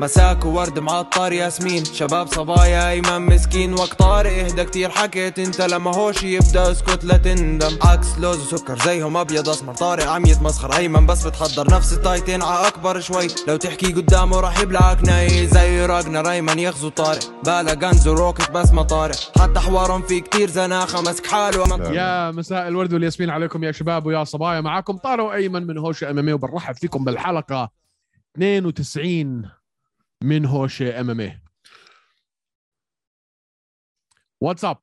مساك وورد معطر ياسمين. شباب صبايا ايمن مسكين. وقت طارق إهدى كتير. حكيت أنت لما هوش يبدأ اسكت لا تندم. عكس لوز وسكر زيهم أبيض أسمر. طارق عم يتمسخر أيمن بس بتحضر نفس التايتين ع أكبر شوي. لو تحكي قدامه راح يبلعك ناي. زي راجنر أيمن يغزو طارق. بالا غنز وروكت بس ما طارق. حتى حوارهم في كتير زناخة. مسك حاله يا مساء الورد والياسمين عليكم يا شباب ويا صبايا. معاكم طارق أيمن من هوش أم أم وبنرحب فيكم بالحلقة 92 من هوشة MMA what's up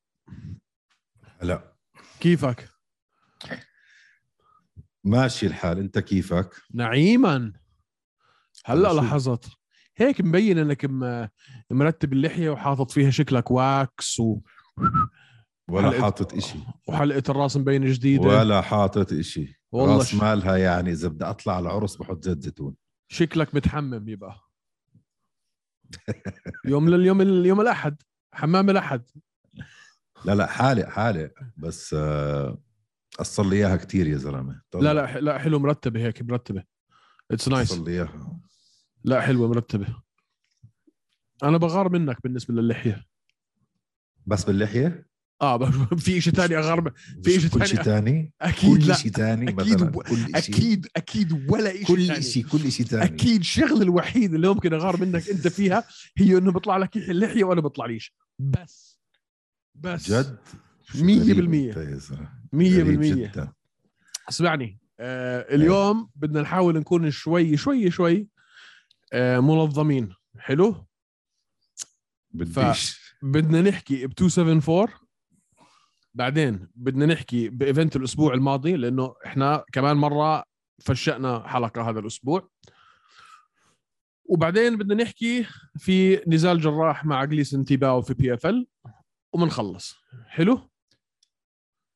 هلا. كيفك؟ ماشي الحال. انت كيفك؟ نعيما. هلا؟ لاحظت هيك مبين انك مرتب اللحية وحاطط فيها شكلك wax و... ولا حاطط إشي. وحلقة الراس مبينه جديدة. ولا حاطط إشي. والله راس ش- مالها يعني إذا بدي أطلع على العرس بحط زيت زيتون. شكلك متحمم يبقى. يوم لليوم اليوم الأحد حمام الأحد. لا لا حالق حالق بس آه، قصر لي إياها كثير يا زلمة. لا لا لا حلو مرتبة هيك مرتبة. it's nice قصر لي إياها. لا حلوة مرتبة. أنا بغار منك بالنسبة للحية. بس باللحية؟ آه في شيء ثاني أغار من- في شيء كل شيء ثاني أكيد كل شيء ثاني و- كل شيء أكيد أكيد ولا شيء كل ثاني. شيء كل شيء ثاني أكيد الشغله الوحيده اللي ممكن أغار منك أنت فيها هي إنه بيطلع لك اللحية وأنا بيطلعليش بس. بس. جد؟ شو مية غريب بالمية. أنت يا زلمة. مية غريب بالمية. جداً. اسمعني. آه اليوم بدنا نحاول نكون شوي شوي شوي آه منظمين. حلو؟ بديش. بدنا نحكي ب 274 بعدين بدنا نحكي بإيفنت الأسبوع الماضي لأنه إحنا كمان مرة فشأنا حلقة هذا الأسبوع. وبعدين بدنا نحكي في نزال جراح مع جليسن تيباو في PFL ومنخلص. حلو؟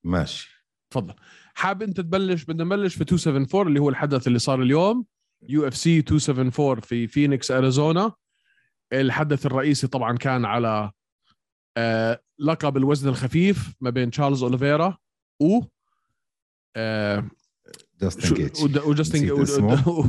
ماشي. تفضل. حاب أنت تبلش؟ بدنا نبلش في 274 اللي هو الحدث اللي صار اليوم. UFC 274 في فينيكس اريزونا الحدث الرئيسي طبعا كان على آه لقب الوزن الخفيف ما بين تشارلز أوليفيرا و آه جاستن شو- جيتش ود- وجاستن.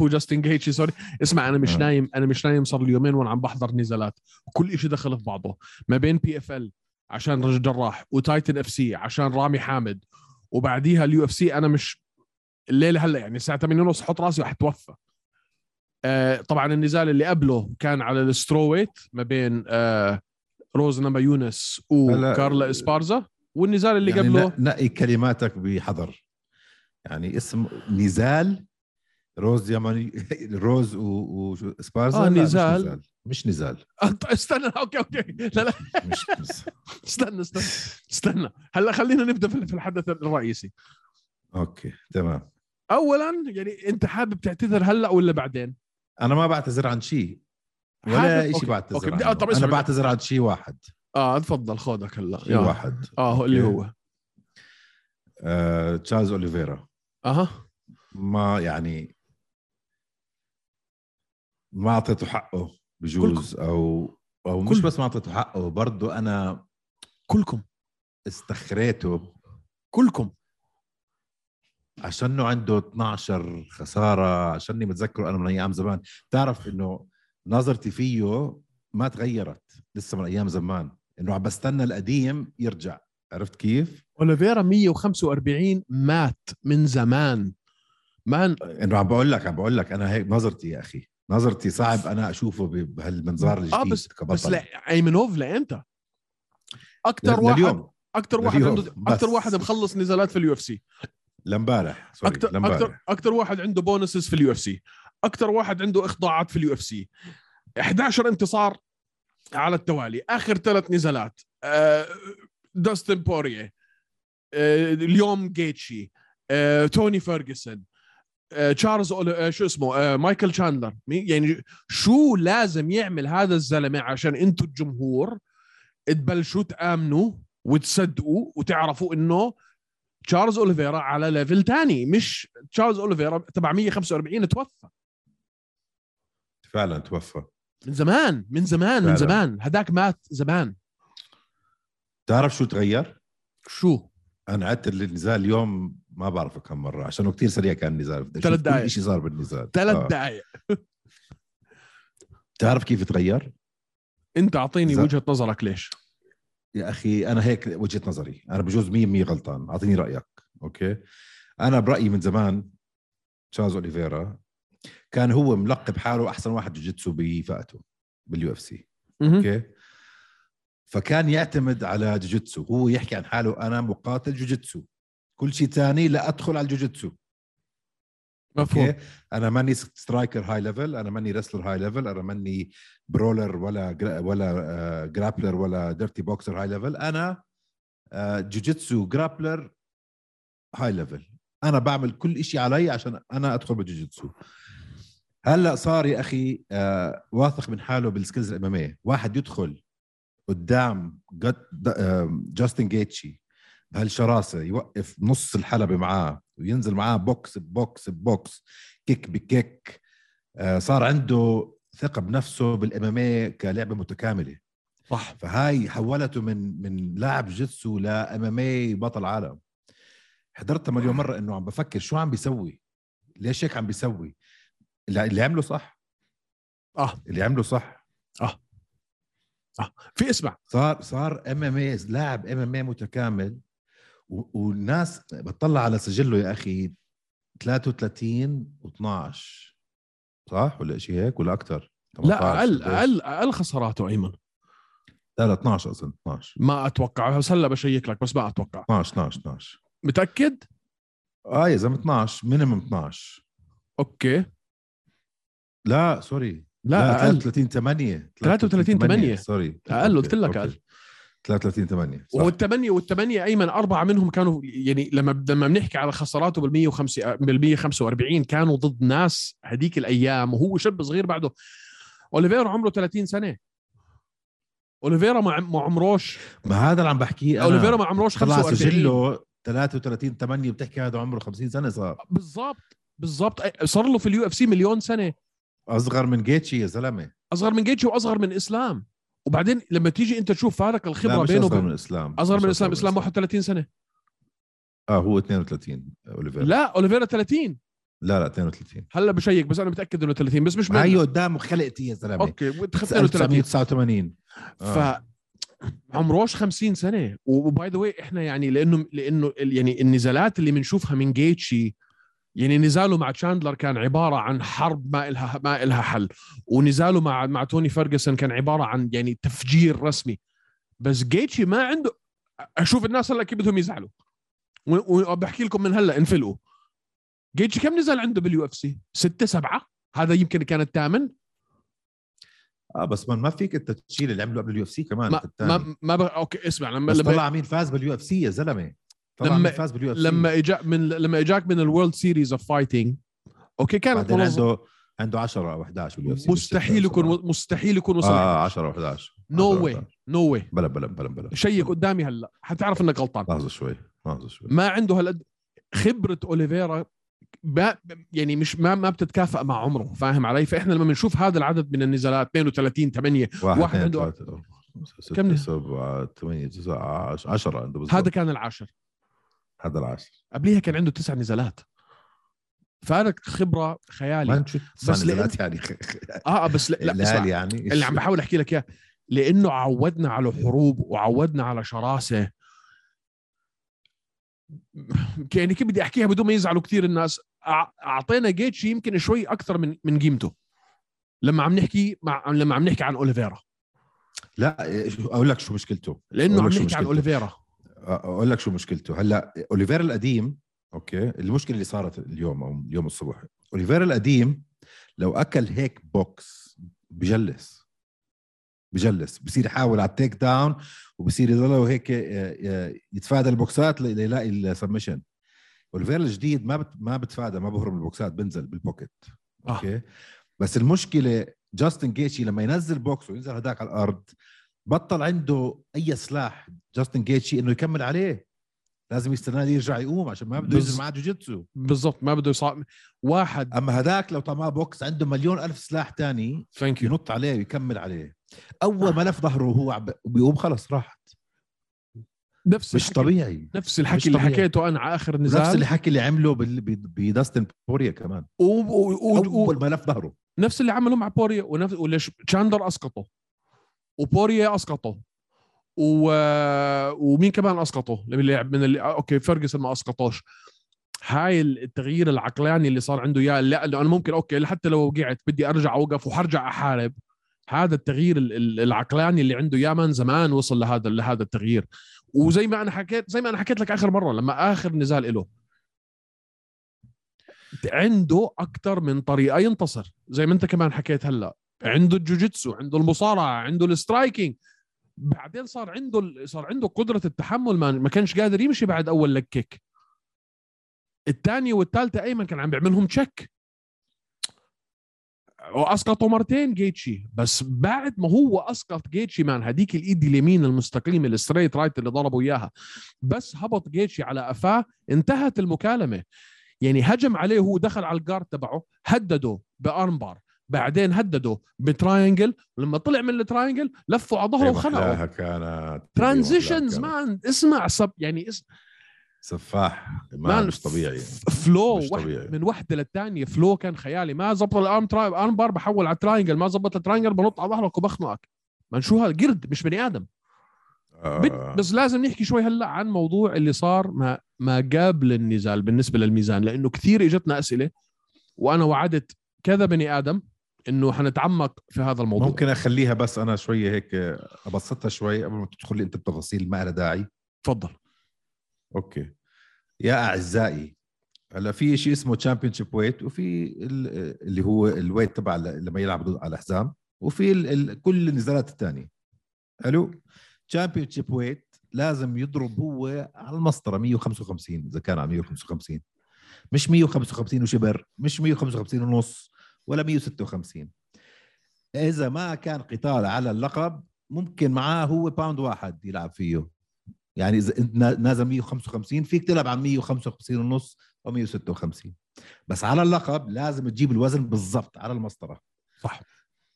وجاستن جيتشي sorry اسمع أنا مش آه. نايم أنا مش نايم صار لي يومين وأنا عم بحضر نزالات. وكل شيء دخل في بعضه. ما بين PFL عشان رجل جراح و Titan FC عشان رامي حامد وبعديها ال UFC أنا مش الليلة هلأ يعني الساعة 8 ونص حط راسي وحتوفى آه طبعا النزال اللي قبله كان على ال strawweight ما بين آه روز نمايونس وكارلا إسبارزا والنزال اللي يعني قبله. نقي كلماتك بحذر. يعني اسم نزال روز يعني روز وإسبارزا آه، مش نزال. مش نزال. استنى okay okay. لا لا. مش. استنى استنى استنى. هلا خلينا نبدأ في الحدث الرئيسي. okay تمام. اولا يعني أنت حابب تعتذر هلأ ولا بعدين؟ أنا ما بعتذر عن شيء. ولا شيء بعتذر okay،. آه، طب أنا. بعتذر عن شيء واحد. آه تفضل خودك هلا. شيء. واحد. آه اللي. هو. آه، تشارلز أوليفيرا. أها. ما يعني ما أعطيته حقه بجوز أو أو مش بس ما أعطيته حقه برضه أنا كلكم. استخريته كلكم. عشانه عنده 12 خسارة عشاني متذكره أنا من أيام زمان. تعرف إنه نظرتي فيه ما تغيرت لسه من أيام زمان. إنه عم بستنى القديم يرجع. عرفت كيف؟ أوليفيرا 145 مات من زمان. من زمان إنه عم بقول لك عم بقول لك أنا هيك نظرتي يا أخي. نظرتي صعب أنا أشوفه بهالمنظار الجديد آه بس كبطل. بس لا أيمنوف لامتى؟ أكثر واحد لليوم. أكثر واحد عنده. أكثر واحد مخلص نزالات في ال UFC. لامبارح أكثر أكثر واحد عنده bonuses في ال UFC. أكثر واحد عنده إخضاعات في ال UFC 11 انتصار على التوالي. آخر ثلاث نزالات. آه، داستن بوارييه آه، اليوم جيتشي. آه، توني فيرجسون. آه، تشارلز أول- شو اسمه؟ مايكل تشاندلر. يعني شو لازم يعمل هذا الزلمة عشان أنتم الجمهور تبلشوا تآمنوا وتصدقوا وتعرفوا إنه تشارلز أوليفيرا على level تاني. مش تشارلز أوليفيرا تبع 145 توفى. فعلا توفى. من زمان من زمان من فعلا. زمان. هداك مات زمان. تعرف شو تغير؟ شو؟ أنا عدت النزال اليوم ما بعرف كم مرة عشان كتير سريع كان النزال. ثلاث أشوف كل. شيء صار بالنزال. ثلاث آه. دقائق تعرف كيف تغير؟ أنت أعطيني وجهة نظرك ليش؟ يا أخي أنا هيك وجهة نظري. أنا بجوز 100% غلطان. أعطيني رأيك okay؟ أنا برأيي من زمان تشارلز أوليفيرا كان هو ملقب حاله أحسن واحد جوجيتسو بفئته بال UFC. okay؟ فكان يعتمد على جوجيتسو هو يحكي عن حاله أنا مقاتل جوجيتسو كل شيء تاني لا أدخل على الجوجيتسو مفهوم. okay؟ أنا ماني striker high level أنا ماني wrestler high level أنا ماني brawler ولا جرا ولا آه، grappler ولا dirty boxer high level أنا آه، جوجيتسو grappler هاي ليفل أنا بعمل كل شيء علي عشان أنا أدخل بالجوجيتسو هلأ صار يا أخي آه، واثق من حاله بال skills الاماميه واحد يدخل قدام آه، جاستن جيتشي بهالشراسة يوقف نص الحلبة معاه وينزل معاه box box box kick ب kick. آه، صار عنده ثقة بنفسه بالاماميه كلعبة متكاملة. صح. فهاي حولته من من لاعب جوجيتسو لامامي بطل عالم. حضرتها مليون مرة إنه عم بفكر شو عم بيسوي؟ ليش هيك عم بيسوي؟ اللي عمله صح. آه. اللي عمله صح. في اسمع. صار صار MMA لاعب MMA متكامل و- والناس بتطلع على سجله يا أخي 33 و12 صح ولا شيء هيك ولا أكثر لا أقل أقل أقل خساراته أيمن. لا لا 12 اظن 12 ما أتوقع. بس هلا ب check لك بس ما أتوقع. 12 12 12 متأكد؟ آه يا زلمة 12 minimum 12 okay. لا sorry. لا, أقل. 33 8 33 8. sorry. أقل، قلت لك. أقل. 33 8 صح. والثمانيه والثمانيه أيمن أربعة منهم كانوا يعني لما لما بنحكي على خساراته بال 105 بال 145 كانوا ضد ناس هذيك الأيام وهو شاب صغير بعده. أوليفيرا عمره 30 سنة. أوليفيرا ما ما عمروش. ما هذا اللي عم بحكيه أنا. أوليفيرا ما عمروش طلع 45 سجله 33 8 بتحكي هذا عمره 50 سنة صار. بالضبط بالضبط. صار له في ال UFC مليون سنة. أصغر من جيتشي يا زلمة. أصغر من جيتشي وأصغر من إسلام. وبعدين لما تيجي أنت تشوف فارق لا الخبره مش بينه أصغر من إسلام أصغر من إسلام إسلام 31 سنة. آه هو 32 أوليفيرا. لا لا أوليفيرا 30 لا, لا 32 هلا ب check بس أنا متأكد إنه 30 بس مش هي من... قدامه خلقتي يا زلمة. okay وتخف 32 1989 ف عمروش 50 سنة. و by the way إحنا يعني لأنه لأنه يعني النزالات اللي بنشوفها من جيتشي يعني نزاله مع تشاندلر كان عبارة عن حرب ما إلها ما إلها حل. ونزاله مع مع توني فيرجسون كان عبارة عن يعني تفجير رسمي. بس جيتشي ما عنده أشوف الناس هلا كيف بدهم يزعلوا. وبحكي لكم من هلا انفلقوا جيتشي كم نزال عنده بال UFC؟ ستة سبعة؟ هذا يمكن كان الثامن. آه بس ما فيك انت تشيل اللي عمله قبل ال UFC كمان ما. ما ما بق... okay اسمع لما بس طلع مين فاز بال UFC يا زلمة؟ لما- فاز بال UF لما اجا من لما إجاك من ال World Series of Fighting okay كانت عنده عنده 10 أو 11 بال UFC مستحيل يكون مستحيل يكون وصل آه 10 أو 11 no 10 أو واي 11. no واي بلا بلا بلا بلا. check قدامي هلا. حتعرف إنك غلطان. لحظة شوي لحظة شوي. ما عنده هالقد خبرة أوليفيرا ما يعني مش ما ما بتتكافئ مع عمره فاهم علي؟ فإحنا لما بنشوف هذا العدد من النزالات 32 8 واحد, واحد عنده- كم- سبعة ثمانية تسعة عشرة 10 عنده بالضبط. هذا كان العاشر. هذا العاشر قبليها كان عنده تسع نزالات. فارق خبرة خيالي بس لأن- يعني. آه آه، بس لا, لا. اسمع يعني. اللي عم بحاول أحكي لك إياه لأنه عودنا على حروب وعودنا على شراسة. يعني كيف بدي أحكيها بدون ما يزعلوا كثير الناس؟ أعطينا جيتشي يمكن شوي أكثر من من قيمته. لما عم نحكي مع لما عم نحكي عن أوليفيرا. لا شو- أقول لك شو مشكلته. لأنه عم نحكي عن. أوليفيرا. أقول لك شو مشكلته. هلأ أوليفيرا القديم okay المشكلة اللي صارت اليوم أو اليوم الصبح أوليفيرا القديم لو أكل هيك بوكس بجلس بجلس بصير يحاول على ال takedown وبصير يضل هيك آه، آه، يتفادى البوكسات ليلاقي ال submission أوليفيرا الجديد ما بت ما بتفادى ما بهرب من البوكسات بنزل بال pocket آه. okay. بس المشكلة جاستن جيتشي لما ينزل بوكس وينزل هداك على الأرض بطل عنده أي سلاح جاستن جيتشي إنه يكمل عليه؟ لازم يستناه يرجع يقوم عشان ما بده ينزل معاه جوجيتسو. بالضبط ما بده يصاب واحد أما هداك لو طعماه بوكس عنده مليون ألف سلاح تاني thank you ينط عليه ويكمل عليه. أول ما لف ظهره وهو بيقوم خلص راحت. نفس مش الحكي. طبيعي. نفس الحكي مش اللي طبيعي. حكيته أنا على آخر نفس نزال. الحكي اللي عمله بداستن بورييه كمان. و... و... و... أول ما لف ظهره. نفس اللي عمله مع بورييه ونفس وليش تشاندلر أسقطه. وبورييه أسقطه. و... ومين كمان أسقطه؟ اللي لعب من اللي okay فيرجسون ما أسقطوش. هاي التغيير العقلاني اللي صار عنده إياه إنه أنا ممكن okay حتى لو وقعت بدي أرجع أوقف وحرجع أحارب. هذا التغيير ال- ال- العقلاني اللي عنده إياه من زمان وصل لهذا لهذا التغيير. وزي ما أنا حكيت زي ما أنا حكيت لك آخر مرة لما آخر نزال له عنده أكثر من طريقة ينتصر زي ما أنت كمان حكيت هلأ. عنده الجوجيتسو عنده المصارعة عنده ال striking. بعدين صار عنده صار عنده قدرة التحمل ما, كانش قادر يمشي بعد أول leg kick الثانية والثالثة أيمن كان عم بيعملهم check وأسقطوا مرتين جيتشي. بس بعد ما هو أسقط جيتشي man هذيك الإيد اليمين المستقيمة ال straight right اللي ضربوا إياها. بس هبط جيتشي على قفاه انتهت المكالمة. يعني هجم عليه وهو دخل على ال guard تبعه هدده ب armbar. بعدين هدده ب triangle ولما طلع من ال triangle لفوا على ظهره وخنقه محلاها كانت transitions. man اسمع سب يعني اس... سفاح ما man مش طبيعي. flow مش طبيعي. من وحدة للثانيه flow كان خيالي. ما زبط ال arm try armbar بحول على ال triangle ما زبط ال triangle بنط على ظهرك وبخنقك. من شو هذا؟ قرد مش بني آدم. آه. بس لازم نحكي شوي هلأ عن موضوع اللي صار ما ما قبل النزال بالنسبة للميزان لأنه كثير إجتنا أسئلة وأنا وعدت كذا بني آدم إنه حنتعمق في هذا الموضوع. ممكن أخليها بس أنا شوية هيك أبسطها شوي قبل ما تدخل لي أنت بتفاصيل ما لها داعي. تفضل. okay. يا أعزائي هلأ في شيء اسمه championship weight وفي ال- اللي هو ال weight تبع لما يلعب على الحزام وفي ال- ال- كل النزالات الثانية حلو؟ championship weight لازم يضرب هو على المسطرة 155 إذا كان على 155 مش 155 وشبر مش 155 ونص. ولا 156 إذا ما كان قتال على اللقب ممكن معاه هو pound واحد يلعب فيه. يعني إذا انت نا- نازل 155 فيك تلعب على 155 ونص أو 156 بس على اللقب لازم تجيب الوزن بالضبط على المسطرة. صح.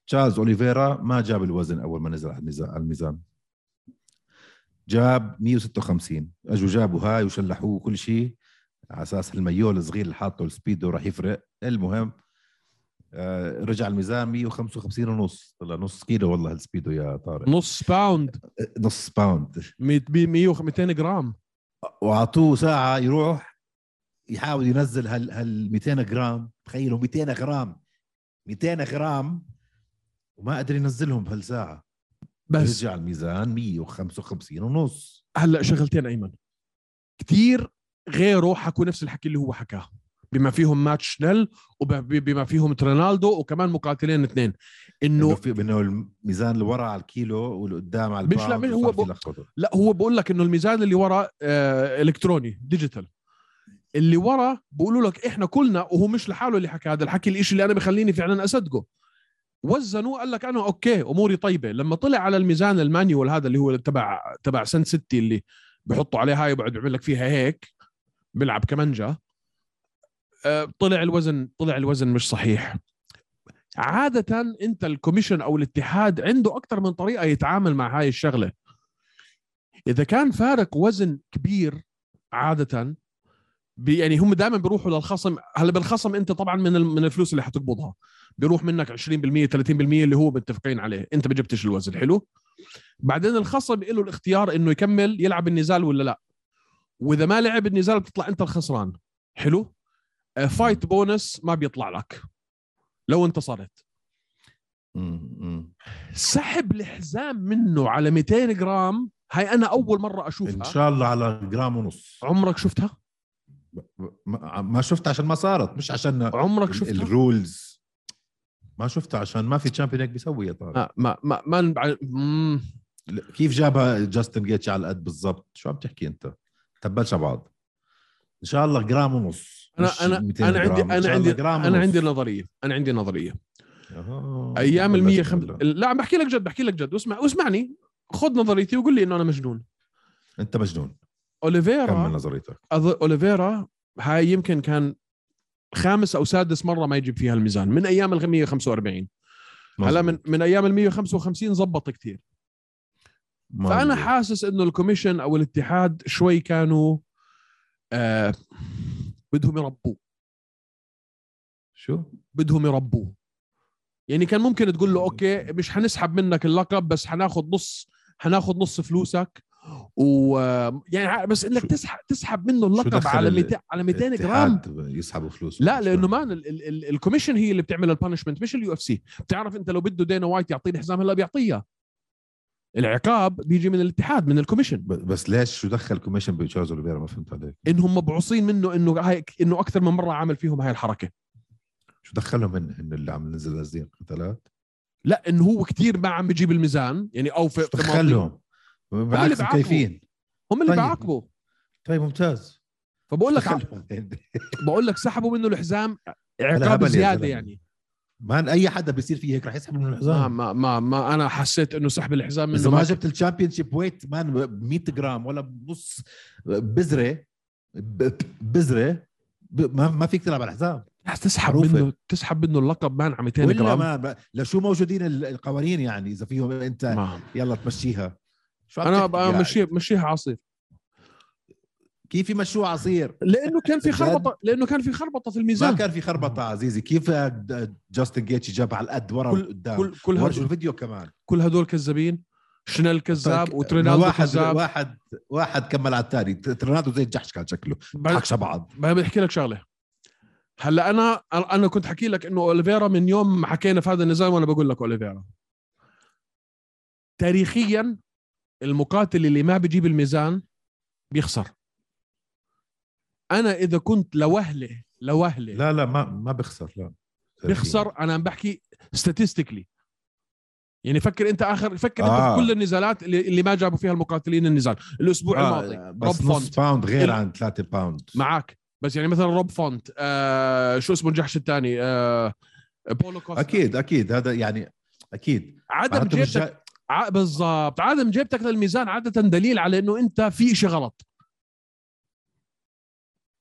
تشارلز أوليفيرا ما جاب الوزن أول ما نزل على الميزان. جاب 156 أجوا جابوا هاي وشلحوه وكل شيء. على أساس المايوه الصغير اللي حاطه ال Speedo راح يفرق. المهم رجع الميزان 155 ونص. طلع نص كيلو والله ال Speedo يا طارق. نص pound. نص pound. 100 200 جرام. واعطوه ساعة يروح يحاول ينزل هال هال 200 جرام. تخيلوا 200 جرام. 200 جرام. وما قدر ينزلهم بهالساعة. بس رجع الميزان 155 ونص. هلأ شغلتين أيمن. كثير غيره حكوا نفس الحكي اللي هو حكاه. بما فيهم مات شنيل وبما فيهم ترينالدو وكمان مقاتلين اثنين. إنه إنه في إنه الميزان اللي ورا على الكيلو واللي قدام على مش- لا، مش- هو في ب- لخبطة. لا هو بقول لك إنه الميزان اللي ورا آه إلكتروني digital. اللي ورا بقولوا لك إحنا كلنا وهو مش لحاله اللي حكى هذا الحكي الإشي اللي أنا بخليني فعلا أصدقه. وزنوه قال لك أنا okay أموري طيبة. لما طلع على الميزان ال manual هذا اللي هو تبع تبع سن ستي اللي بحطوا عليه هاي وبعد بيعمل لك فيها هيك بيلعب كمانجا. طلع الوزن طلع الوزن مش صحيح. عادة انت الكوميشن أو الاتحاد عنده أكثر من طريقة يتعامل مع هاي الشغلة. إذا كان فارق وزن كبير عادة يعني هم دائما بيروحوا للخصم. هلأ بالخصم أنت طبعا من من الفلوس اللي حتقبضها. بيروح منك 20% 30% اللي هو متفقين عليه. أنت ما جبتش الوزن. حلو؟ بعدين الخصم له الاختيار إنه يكمل يلعب النزال ولا لا. وإذا ما لعب النزال بتطلع أنت الخسران. حلو؟ آه، fight bonus ما بيطلع لك. لو انتصرت. سحب الحزام منه على 200 جرام. هاي أنا أول مرة إن اشوفها شاء الله على جرام ونص. عمرك شفتها؟ ما شفت عشان ما صارت مش عشان عمرك شفتها؟ ال rules ما شفتها عشان ما في champion هيك بيسوي يا طارق. ما ما ما, ما نبع... كيف جابها جاستن جيتش على القد بالضبط؟ شو عم تحكي أنت؟ تبلش بعض. إن شاء الله جرام ونص. أنا أنا 200 أنا عندي أنا عندي أنا. عندي نظرية أنا عندي نظرية أها. أيام ال بلشنا 100 خم... هلا. لا بحكي لك جد بحكي لك جد واسمع واسمعني خذ نظريتي وقول لي إنه أنا مجنون أنت مجنون كمل اوليفيرا نظريتك أظ... أوليفيرا هاي يمكن كان خامس أو سادس مرة ما يجيب فيها الميزان من أيام ال 145 هلا من. من أيام ال 155 زبط كثير فأنا. حاسس إنه ال commission أو الاتحاد شوي كانوا آه بدهم يربوه. شو؟ بدهم يربوه. يعني كان ممكن تقول له okay مش حنسحب منك اللقب بس حناخد نص حناخد نص فلوسك. و يعني بس إنك تسحب تسحب منه اللقب على ال- 200 على 200 جرام. يسحبوا فلوس لا لأنه ما ال- ال- ال- ال commission هي اللي بتعمل ال punishment مش ال UFC. بتعرف أنت لو بده دينا وايت يعطيه الحزام هلأ بيعطيها. العقاب بيجي من الاتحاد من ال commission. بس ليش؟ شو دخل commission بتشارلز اوليفيرا ما فهمت عليك. إنهم مبعوصين منه إنه هاي إنه أكثر من مرة عامل فيهم هاي الحركة. شو دخلهم من انه اللي عم ننزل نازلين قتالات لا إنه هو كتير ما عم بيجيب الميزان يعني أو في دخلهم؟ اللي بالعكس بيعاقبوا. مكيفين هم اللي طيب. بيعاقبوا طيب ممتاز. فبقول لك. بقول لك سحبوا منه الحزام عقاب زيادة. يعني. ما أي حدا بيصير فيه هيك رح يسحب من الحزام ما ما ما أنا حسيت إنه سحب الحزام إذا منه ما ما جبت ال championship weight man ب 100 جرام ولا بنص بزره ب- بزره ب- ما ما فيك تلعب على الحزام تسحب معروفة. منه تسحب منه اللقب مان على 200 ولا جرام ما ما- لشو موجودين ال- القوانين يعني إذا فيهم أنت ما. يلا تمشيها شو أنا يعني؟ بمشيها مشيها عصير كيف يمشوها عصير؟ لأنه كان في؟ خربطه لأنه كان في خربطة في ما الميزان كان في خربطة عزيزي. كيف جاستن جيتشي جاب على القد ورا كل وقدام كل كل هدول الفيديو كمان؟ كل هدول كذابين. شنيل كذاب فك- وترينالدو واحد كذاب. واحد واحد كمل على الثاني. ترنادو زي الجحش كان شكله. حكش بعض. بدي احكي لك شغلة. هلا أنا أنا كنت حكي لك إنه أوليفيرا من يوم ما حكينا في هذا النزال وأنا بقول لك أوليفيرا. تاريخيا المقاتل اللي ما بيجيب الميزان بيخسر. أنا إذا كنت لوهلة لوهلة. لا لا ما ما بخسر لا. بيخسر أنا عم بحكي statistically. يعني فكر أنت آخر فكر أنت آه. في كل النزالات اللي, اللي ما جابوا فيها المقاتلين النزال. الأسبوع الماضي آه روب بس نص فونت pound غير ال- عن 3 pound معك بس يعني مثلا روب فونت آه شو اسمه الجحش الثاني؟ آه بولو كوستا أكيد أكيد. هذا يعني أكيد. عدم جيبتك ع- بالضبط. عدم جيبتك للميزان عادة دليل على إنه أنت في شيء غلط.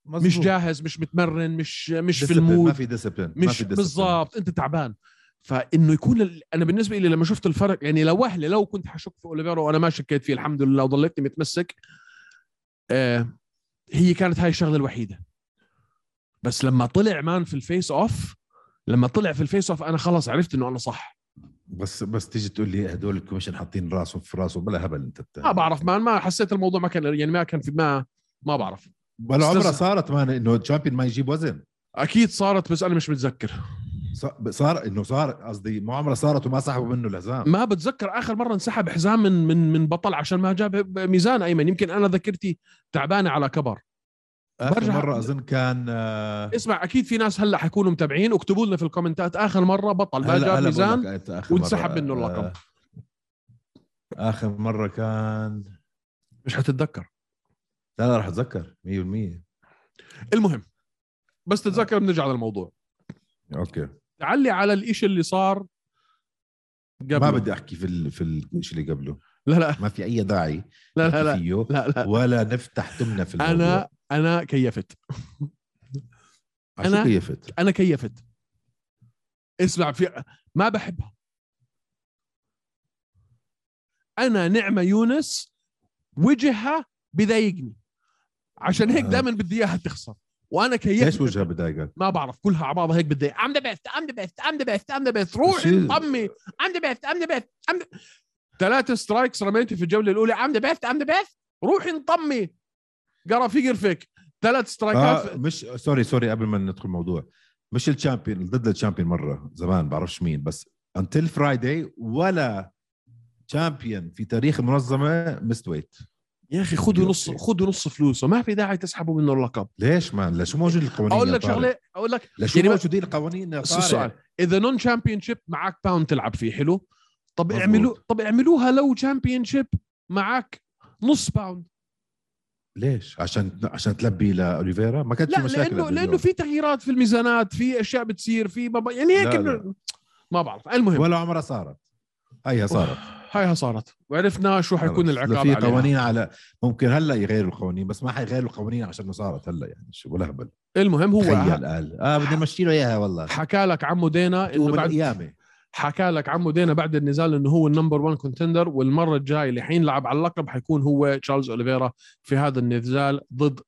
مش مزبوط. جاهز مش متمرن مش مش في Discipline، ما ال mood. في discipline مش بالضبط انت تعبان. فإنه يكون ال... أنا بالنسبة لي لما شفت الفرق يعني لو وهله لو كنت حشك في اوليفيرا وأنا ما شكيت فيه الحمد لله وضليتني متمسك آه هي كانت هاي الشغلة الوحيدة. بس لما طلع man في ال face-off لما طلع في ال face-off أنا خلص عرفت إنه أنا صح. بس بس تيجي تقول لي هدول ال commission حاطين راسهم في راسهم بلا هبل أنت بت... ما بعرف man ما حسيت الموضوع ما كان يعني ما كان في ما ما بعرف. ولا عمرها صارت man إنه ال champion ما يجيب وزن. أكيد صارت بس أنا مش متذكر. صار إنه صار قصدي ما عمرها صارت وما سحبوا منه الحزام. ما بتذكر آخر مرة انسحب حزام من من من بطل عشان ما جاب ميزان أيمن. يمكن أنا ذاكرتي تعبانة على كبر. آخر برجع- مرة أظن كان آه، اسمع أكيد في ناس هلأ حيكونوا متابعين. اكتبوا لنا في الكومنتات آخر مرة بطل ما جاب ميزان وانسحب منه اللقب. آه، آخر مرة كان مش حتتذكر. لا لا راح أتذكر 100% المهم بس تتذكر بنرجع للموضوع. okay. تعلي على الإشي اللي صار قبل ما بدي أحكي في ال... في الشيء اللي قبله. لا لا. ما في أي داعي لا لا لا, فيه لا, لا. ولا نفتح تمنا في الموضوع. أنا أنا كيفت أنا- كيفت؟ أنا كيفت. اسمع في ما بحبها. أنا نعمة يونس وجهها بضايقني عشان هيك آه. دائما بدي إياها تخسر. وأنا ليش كيفت وجهها بضايقك؟ ما بعرف كلها على بعضها هيك بدي I'm the best I'm the best I'm the best I'm the best روحي طمي I'm the best I'm the best I'm ثلاث strikes رميتي في الجولة الأولى. I'm the best I'm the best روحي انطمي. قرأ في قرفك. ثلاث سترايكات آه مش sorry sorry قبل ما ندخل الموضوع. مش ال champion ضد ال champion مرة زمان بعرفش مين بس until Friday ولا champion في تاريخ المنظمة missed weight يا أخي خذوا. نص خذوا نص فلوسه ما في داعي تسحبوا منه اللقب ليش man ليش موجود القوانين أقول لك؟ شغله أقول لك لشو يعني ما- موجودين القوانين يا؟ السؤال إذا non championship معك pound تلعب فيه حلو طب مزبوط. اعملوا طب اعملوها لو championship معك نص pound ليش عشان عشان تلبي لاوليفيرا ما كانت في لا مشاكل لأنه لأنه. في تغييرات في الميزانات في أشياء بتصير في بابا يعني هيك لا، لا. ما بعرف المهم ولا عمرها صارت هيها صارت هايها صارت وعرفنا شو حيكون. العقاب في قوانين على ممكن هلا يغيروا القوانين بس ما حيغيروا القوانين عشان صارت هلا يعني شو ولا هبل المهم هو تخيل قال آه بدي امشي له إياها والله حكى لك عمو دينا إنه بعد القيامه حكى لك عمو دينا بعد النزال إنه هو ال number 1 contender والمرة الجاية اللي حينلعب على اللقب حيكون هو تشارلز اوليفيرا في هذا النزال ضد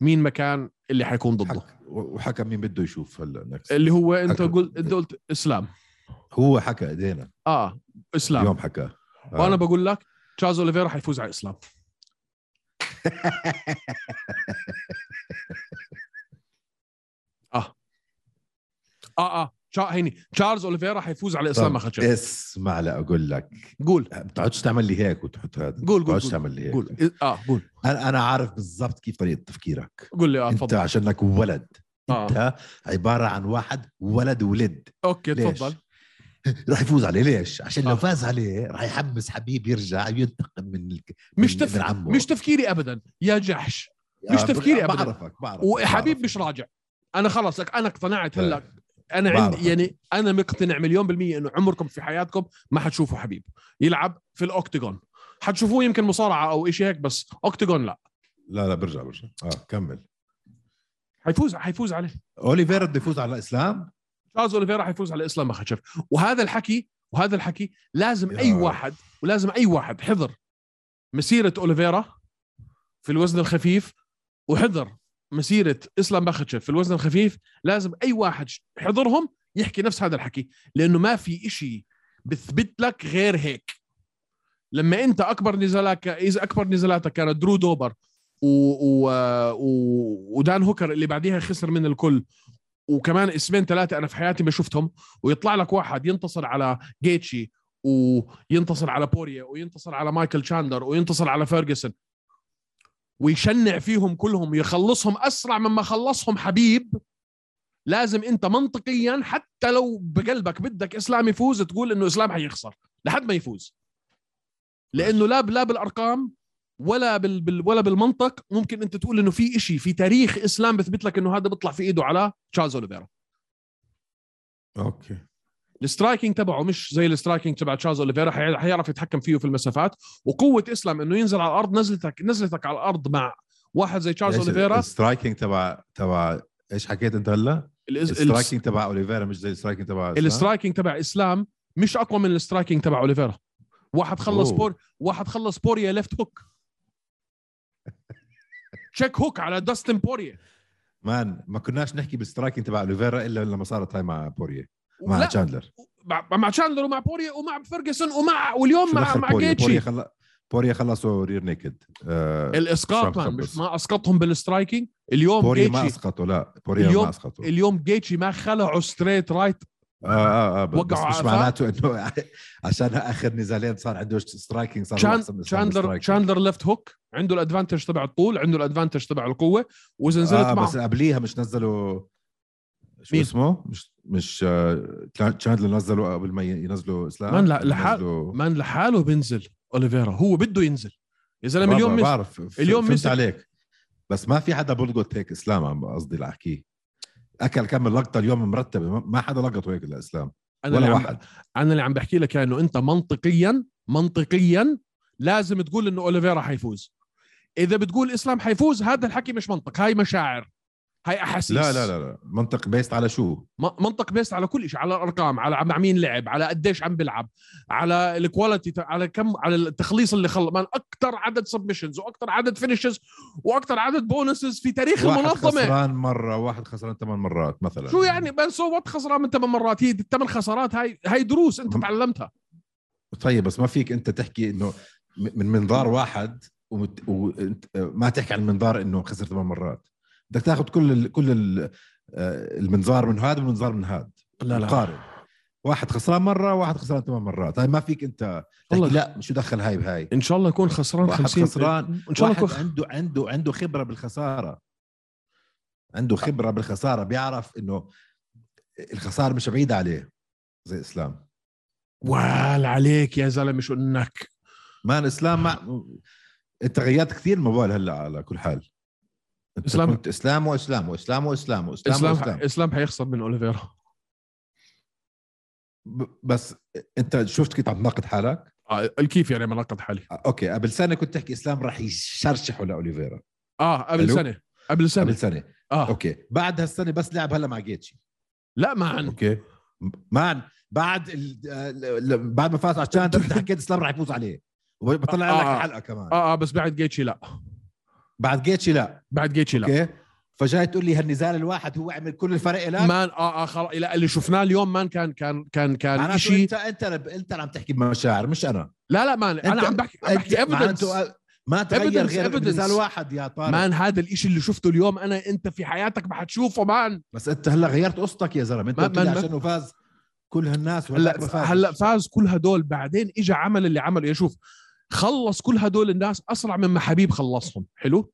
مين مكان اللي حيكون ضده حك... وحكى مين بده يشوف هلا. اللي هو أنت. قلت أنت قلت إسلام هو حكى إيدينا. آه إسلام. اليوم حكى. آه. وأنا بقول لك تشارلز اوليفيرا حيفوز على إسلام. آه. آه آه. هيني تشارلز اوليفيرا حيفوز على إسلام مخاتشف اسمع لأ أقول لك. قول. ما بتقعدش تعمل لي هيك وتحط هذا؟ قول، ما قول. تعمل لي هيك. قول. آه قول. أنا أنا عارف بالضبط كيف طريقة تفكيرك. قول لي آه أنت تفضل. عشانك ولد. آه. أنت عبارة عن واحد ولد ولد. Okay؟ تفضل. راح يفوز عليه. ليش؟ عشان لو آه. فاز عليه راح يحمس حبيب يرجع ينتقم من الك... مش من, تف... من عمه. مش تفكيري ابدا. يا جحش. مش تفكيري أبداً. بعرفك بعرفك. وحبيب. مش راجع. أنا خلص لك أنا اقتنعت لا. هلأ. أنا بعرفك. عندي يعني أنا مقتنع مليون بالمية إنه عمركم في حياتكم ما حتشوفوا حبيب. يلعب في ال octagon حتشوفوه يمكن مصارعة أو شيء هيك بس octagon لا. لا لا برجع برجع. آه كمل. حيفوز حيفوز عليه. أوليفيرا بده يفوز على الإسلام؟ تشارلز اوليفيرا حيفوز على اسلام مخاتشف. وهذا الحكي وهذا الحكي لازم أي. واحد ولازم أي واحد حضر مسيرة اوليفيرا في الوزن الخفيف وحضر مسيرة اسلام مخاتشف في الوزن الخفيف. لازم أي واحد حضرهم يحكي نفس هذا الحكي لأنه ما في إشي بثبت لك غير هيك. لما أنت أكبر نزالك إذا أكبر نزالاتك كانت درو دوبر و... و... و... ودان هوكر اللي بعديها خسر من الكل وكمان اسمين ثلاثة أنا في حياتي ما شفتهم ويطلع لك واحد ينتصر على جيتشي وينتصر على بوريا وينتصر على مايكل تشاندر وينتصر على فيرجسون. ويشنع فيهم كلهم يخلصهم أسرع مما خلصهم حبيب. لازم أنت منطقيا حتى لو بقلبك بدك إسلام يفوز تقول إنه إسلام حيخسر لحد ما يفوز. لأنه لا لا بالأرقام ولا بال, بال ولا بالمنطق ممكن أنت تقول إنه في إشي في تاريخ إسلام بثبت لك إنه هذا بيطلع في إيده على تشارلز أوليفيرا okay ال striking تبعه مش زي ال striking تبع تشارلز أوليفيرا حي- حيعرف يتحكم فيه في المسافات وقوة إسلام إنه ينزل على الأرض نزلتك نزلتك على الأرض مع واحد زي تشارلز أوليفيرا ال striking تبع تبع إيش حكيت أنت هلا؟ ال striking تبع أوليفيرا مش زي ال striking تبع إسلام؟ ال striking تبع إسلام مش أقوى من السترايكينج تبع أوليفيرا واحد خلص أوه. بور واحد خلص بوريا ليفت هوك تشيك هوك على داستن بوريا مان ما كناش نحكي بالسترايكنج تبع اوليفيرا إلا لما صارت هاي مع بوريه مع لا. تشاندلر مع تشاندلر ومع بوريا ومع فيرجسون ومع واليوم مع مع بوريه بوريه جيتشي. بوريه خلصوا رير نيكد آه الاسقاط مان مش؟ ما أسقطهم بالسترايكينج اليوم بوريه ما جيتشي أسقطوا لا. بوريه اليوم- ما أسقطوا. اليوم جيتشي ما خلعوا ستريت رايت آه آه بس وقعوا مش. معناته إنه عشان آخر نزالين صار عنده striking صار من تشاندلر striking. تشاندلر left hook عنده ال advantage تبع الطول عنده ال advantage تبع القوة واذا نزلت آه معه. بس قبليها مش نزلوا شو مين؟ اسمه؟ مش مش آه تشاندلر نزلوا قبل ما ينزلوا إسلام؟ man لا، لحال- نزلوا- man لحاله بينزل أوليفيرا. هو بده ينزل. يا زلمه اليوم مس... بعرف. اليوم فهمت عليك. بس ما في حدا بلقط هيك إسلام عم قصدي اللي أحكيه. أكل كم لقطة اليوم مرتبه ما- حدا لقطه هيك لاسلام أنا ولا. واحد. أنا اللي عم بحكي لك إنه أنت منطقيا منطقيا لازم تقول إنه أوليفيرا حيفوز. إذا بتقول إسلام حيفوز هذا الحكي مش منطق. هاي مشاعر. هاي أحاسيس. لا لا لا. لا منطق based على شو؟ منطق based على كل شيء على الأرقام على مع مين لعب على قديش عم بيلعب على ال quality على كم على التخليص اللي خلص أكثر عدد submissions وأكثر عدد finishes وأكثر عدد bonuses في تاريخ واحد المنظمة. خسران مرة واحد خسران ثمان مرات مثلا. شو يعني؟ بس so what خسران من ثمان مرات؟ هي الثمان خسارات هاي هاي دروس أنت تعلمتها. طيب بس ما فيك أنت تحكي إنه من منظار واحد ومت... وانت ما تحكي عن منظار إنه خسر ثمان مرات. بدك تاخذ كل ال... كل ال... آه، المنظار من هذا والمنظار من هذا. لا لا. قارن. واحد خسران مرة واحد خسران ثمان مرات. هاي ما فيك انت والله. لا شو دخل هاي بهاي؟ إن شاء الله يكون خسران واحد 50 خسران. إن شاء الله واحد يكون عنده عنده عنده خبرة بالخسارة. عنده خبرة بالخسارة بيعرف إنه الخسارة مش بعيدة عليه. زي إسلام. وال عليك يا زلمة شو إنك؟ مان إسلام مع... أنت غيرت كثير موال هلأ على كل حال. انت إسلام- كنت إسلام وإسلام وإسلام وإسلام وإسلام إسلام إسلام حيخسر من أوليفيرا. بس انت شفت كيف عم تناقض حالك؟ آه كيف يعني مناقض حالي. Okay قبل سنة كنت تحكي إسلام راح يشرشحه لأوليفيرا. آه قبل. سنة قبل سنة. قبل سنة. آه. okay بعد هالسنة بس لعب هلا مع جيتشي. لا ما عن okay man بعد ال... بعد ما فاز على تشاندر انت حكيت إسلام راح يفوز عليه. وبطلع لك آه. حلقه كمان. آه آه بس بعد جيتشي لا. بعد جيتشي لا. بعد جيتشي لا. Okay. فجاي تقول لي هالنزال الواحد هو عمل كل الفرق لك man آه آه خلاص لا اللي شفناه اليوم man كان كان كان كان شيء انت أنت أنت اللي عم تحكي بمشاعر مش أنا. لا لا man أنا عم بحكي عم بحكي evidence ما تغير Evidence, غير evidence. نزال واحد يا طارق. Man هذا الإشي اللي شفته اليوم أنا أنت في حياتك ما حتشوفه man. بس أنت هلأ غيرت قصتك يا زلمة. أنت ما- عشانه فاز كل هالناس هلا. هلأ فاز كل هدول بعدين اجى عمل اللي عمله. يا شوف خلص كل هدول الناس أسرع مما حبيب خلصهم. حلو؟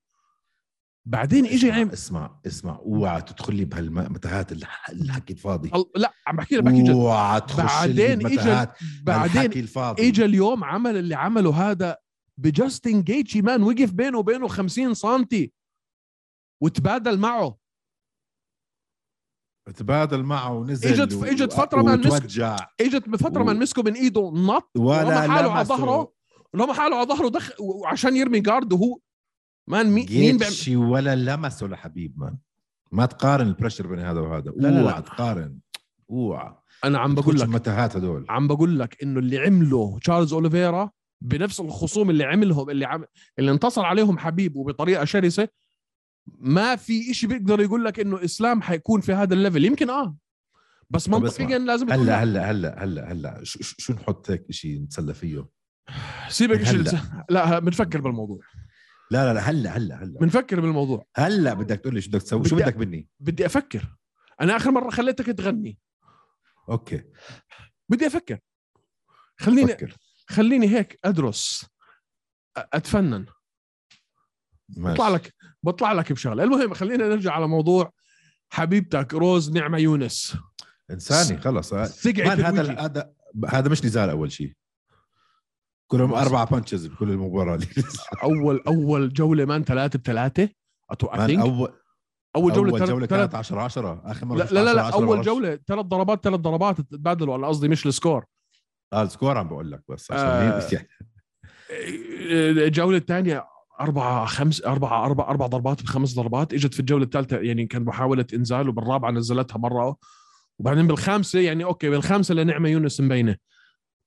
بعدين اجى اسمع عم اسمع اسمع. اوعى تدخل لي بهالمتاهات اللي اللي حكي الفاضي لا عم بحكي لك بحكي جد. اوعى تخش بعدين اجى بعدين اجى اليوم عمل اللي عمله هذا بجاستن جيتشي مان وقف بينه وبينه 50 سنتي وتبادل معه. تبادل معه ونزل و- إجت فترة ما مسك- إجت بفتره و- ما مسكه من إيده نط ولا حاله على لمسه. ظهره رمى حاله على ظهره داخ وعشان يرمي guard وهو man مين مين بيعمل جيتشي ولا لمسه لحبيب man. ما تقارن ال pressure بين هذا وهذا. لا، لا، لا. أوعى تقارن. أوعى. أنا عم بقول لك المتاهات هدول. عم بقول لك إنه اللي عمله تشارلز أوليفيرا بنفس الخصوم اللي عملهم اللي عم اللي انتصر عليهم حبيب وبطريقة شرسة ما في إشي بيقدر يقول لك إنه إسلام حيكون في هذا ال level. يمكن آه. بس منطقيا. لازم يكون هلأ لا. هلأ هلأ هلأ هلأ. شو شو نحط هيك شيء نتسلى فيه؟ سيبك هلا. اللي- لا بنفكر بالموضوع. لا لا لا هلا هلا هلا. بنفكر بالموضوع. هلا بدك تقول لي شو بدك تسوي؟ شو بدك مني؟ بدي أفكر. أنا آخر مرة خليتك تغني. okay. بدي أفكر. خليني فكر. خليني هيك أدرس أتفنن. ماشي. بطلع لك بطلع لك بشغلة. المهم خلينا نرجع على موضوع حبيبتك روز نعمة يونس. إنساني خلص. سقعت هذا. هذا هذا مش نزال أول شيء. كلهم أربع punches بكل المباراة. اللي اول أول جولة man ثلاثة بثلاثه أتوقع اول أول جولة اول جولة كانت 10 10 آخر مرة لا لا لا, 10 لا 10 اول. جولة ثلاث ضربات ثلاث ضربات تبادلوا أنا قصدي مش ال score. آه ال score عم بقول لك بس عشان آه. هيك يعني الجولة الثانية أربعة خمس أربعة أربع أربع ضربات بخمس ضربات. إجت في الجولة الثالثة يعني كان محاولة إنزال وبالرابعة نزلتها مرة. وبعدين بالخامسة يعني okay بالخامسة لنعمة يونس مبينة.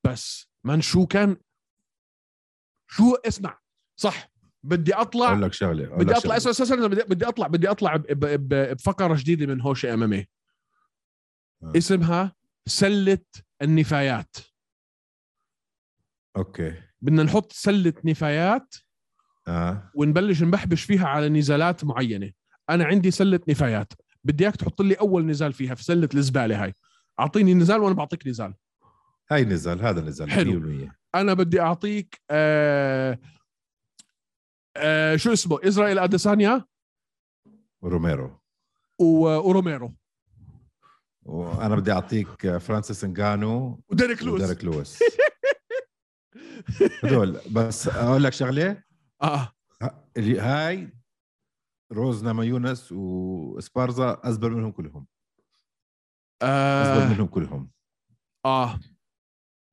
بس من شو كان؟ شو اسمع؟ صح بدي أطلع أقول لك شغلة بدي. اسمع اسمع اسمع، بدي بدي أطلع بدي أطلع ب- ب- ب- بفقرة جديدة من هوشي أمامي آه. اسمها سلة النفايات. okay. بدنا نحط سلة نفايات آه. ونبلش نبحبش فيها على نزالات معينة. أنا عندي سلة نفايات. بدي إياك تحط لي أول نزال فيها في سلة الزبالة هاي. أعطيني نزال وأنا بعطيك نزال. هاي نزال هذا نزال حلو. 100% أنا بدي أعطيك آه آه شو اسمه؟ إسرائيل أديسانيا؟ روميرو. وروميرو. وأنا بدي أعطيك فرانسيس انغانو وديريك لويس. وديريك لويس. هدول. بس أقول لك شغلة. آه. هاي روز ناما يونس وسبارزا ازبل منهم كلهم. ازبل آه منهم كلهم. آه,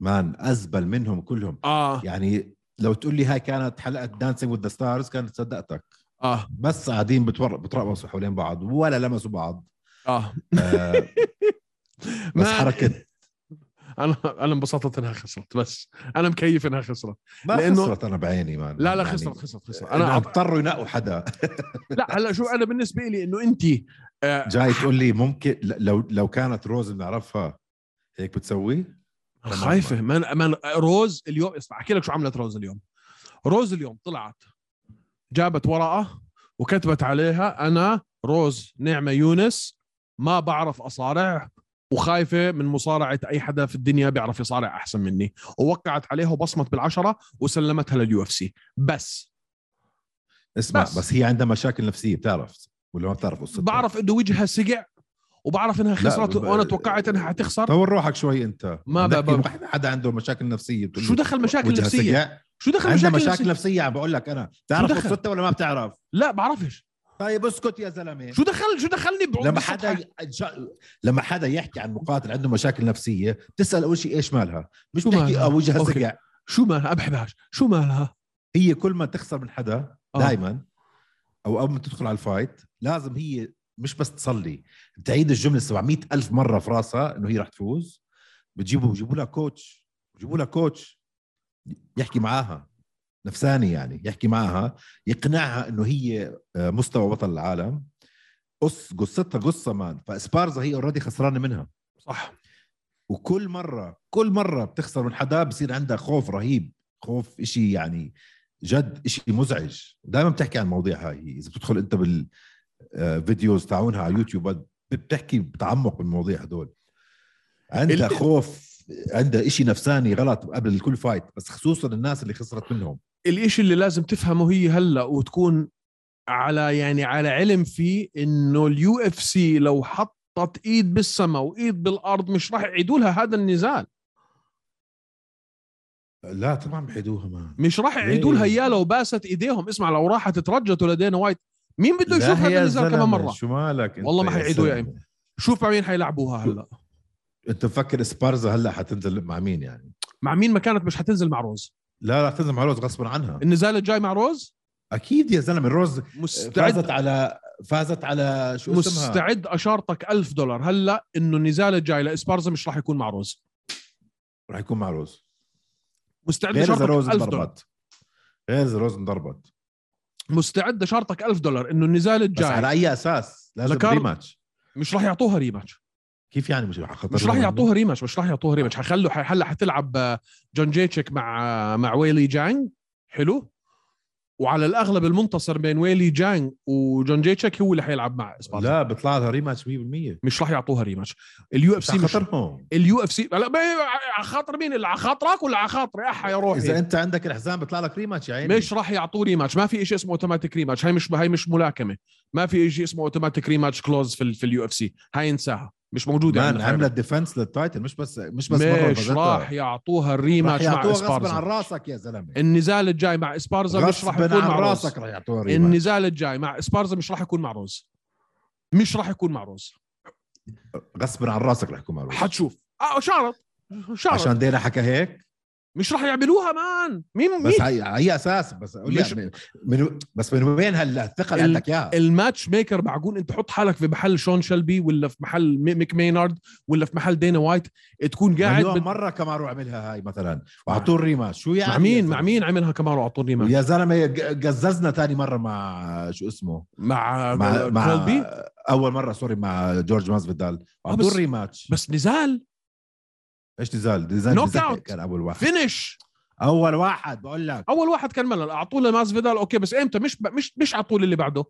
man أزبل منهم كلهم. آه. يعني لو تقول لي هاي كانت حلقة Dancing with Stars كانت صدقتك. آه. بس قاعدين بتور- بترقصوا حوالين بعض ولا لمسوا بعض. آه. آه بس ما- حركة. أنا أنا انبسطت إنها خسرت بس أنا مكيف إنها خسرت. ما لأنه- خسرت أنا بعيني man. لا لا يعني خسرت خسرت خسرت. أنا اضطروا ينقوا حدا. لا هلأ شو أنا بالنسبة لي إنه انت آه، جاي تقول لي ممكن لو لو كانت روز بنعرفها هيك بتسوي. خايفة. من من روز اليوم اسمع أحكي لك شو عملت روز اليوم. روز اليوم طلعت جابت ورقة وكتبت عليها أنا روز نعمة يونس ما بعرف أصارع وخايفة من مصارعة أي حدا في الدنيا بيعرف يصارع أحسن مني. ووقعت عليها وبصمت بالعشرة وسلمتها لل UFC. بس. اسمع بس. بس, هي عندها مشاكل نفسية بتعرف ولا ما بتعرف قصتها بعرف إنه وجهها سقع وبعرف إنها خسرت وأنا توقعت إنها حتخسر طول روحك شوي أنت. ما بدك ب- ب- واحد- حدا عنده مشاكل نفسية شو دخل مشاكل نفسية؟ شو دخل مشاكل, مشاكل نفسية؟ نفسية عم بقول لك أنا. بتعرف؟ قصتها ولا ما بتعرف؟ لا بعرفش. طيب اسكت يا زلمة. شو دخل شو دخلني بعود لما؟ حدا لما حدا يحكي عن مقاتل عنده مشاكل نفسية تسال أول شيء إيش مالها؟ مش شو تحكي مالها؟ آه وجهها. سقع شو مالها؟ بحبهاش. شو مالها؟ هي كل ما تخسر من حدا آه. دائما أو أول ما تدخل على ال fight لازم هي مش بس تصلي تعيد الجملة 700 ألف مرة في راسها إنه هي رح تفوز. بتجيبوا بجيبوا لها coach بجيبوا لها coach يحكي معاها نفساني يعني يحكي معاها يقنعها إنه هي آه، مستوى بطل العالم. قص قصتها قصة man فاسبارزا هي already خسرانة منها. صح. وكل مرة كل مرة بتخسر من حدا بصير عندها خوف رهيب خوف إشي يعني جد إشي مزعج. دائما بتحكي عن المواضيع هاي إذا بتدخل أنت بال videos تاعونها على يوتيوب بتحكي بتعمق بالمواضيع هدول. عندها خوف عندها إشي نفساني غلط قبل كل fight بس خصوصا الناس اللي خسرت منهم. الإشي اللي لازم تفهمه هي هلأ وتكون على يعني على علم فيه إنه ال UFC لو حطت إيد بالسماء وإيد بالأرض مش راح يعيدوا لها هذا النزال. لا طبعا بعيدوها ما. مش راح يعيدوا لها اياه لو باست إيديهم. اسمع لو راحت ترجت لدانا وايت مين بده يشوف لا هذا النزال كمان مرة؟ شو مالك انت والله ما حيعيدوا يا زلمة؟ إيمن. شوف مع مين حيلعبوها هلا. انت مفكر سبارزا هلا حتنزل مع مين يعني؟ مع مين ما كانت مش حتنزل مع روز؟ لا راح تنزل مع روز غصبا عنها. النزال الجاي مع روز؟ أكيد يا زلمة روز مستعد. فازت على فازت على شو اسمها؟ مستعد أشارتك ألف دولار. هلا إنه النزال الجاي لإسبارزا مش راح يكون مع روز. راح يكون مع روز. مستعد اشارتك روز 1000 دولار. غير روز انضربت. مستعد اشارتك ألف دولار إنه النزال بس على الجاي أي أساس؟ لازم ذكر- rematch مش راح يعطوها rematch كيف يعني مش راح مش راح يعطوها rematch مش راح يعطوها rematch حيخلوا ح- هلا حتلعب جون جيتشيك مع مع ويلي جانج حلو. وعلى الأغلب المنتصر بين ويلي جانج وجون جيتشيك هو اللي حيلعب مع اسبارزا لا بيطلع لها rematch 100% مش راح يعطوها rematch ال UFC مش خطرهم ال UFC لا على خاطر مين؟ اللي على خاطرك ولا على خاطري؟ أحا يا روحي. إذا أنت عندك الحزام بيطلع لك rematch يا عيني. مش راح يعطوه rematch ما في شيء اسمه automatic rematch هاي مش هاي مش ملاكمة. ما في شيء اسمه automatic rematch clause في في ال UFC. هاي انساها. مش موجوده man عندنا عملت defense لل title مش بس مش بس مش. راح يعطوها ال rematch مع يعطوها غصبا عن اسبارزا راسك يا زلمة. النزال الجاي مع إسبارزا مش راح يكون مع راسك راح يعطوها rematch النزال الجاي مع إسبارزا مش راح يكون مع روز. مش راح يكون مع روز. غصبا عن راسك راح يكون مع روز. حتشوف. آه شارط شارط عشان دينا حكى هيك؟ مش راح يعملوها man. مين بس هي اي أساس بس مش- من, من بس من وين هالثقه اللي ال- عندك اياها ال matchmaker معقول انت حط حالك في محل شون شلبي ولا في محل مي- ميك مينارد ولا في محل دينا وايت. تكون قاعد بت... مرة كامارو عملها هاي مثلا وعطوه ال rematch شو يعني مع مين؟ مع مين عملها كمان واعطوه rematch يا زلمة قززنا تاني مرة مع شو اسمه؟ مع مع مع أول مرة sorry مع جورج ماسفيدال. وعطوه بس- ال rematch بس نزال. إيش نزال نزال knockout. كان أول واحد. finish أول واحد بقول لك. أول واحد كان ملل. أعطوه لماس فيدال. أوكي بس إمتى؟ مش ب... مش مش أعطوه اللي بعده.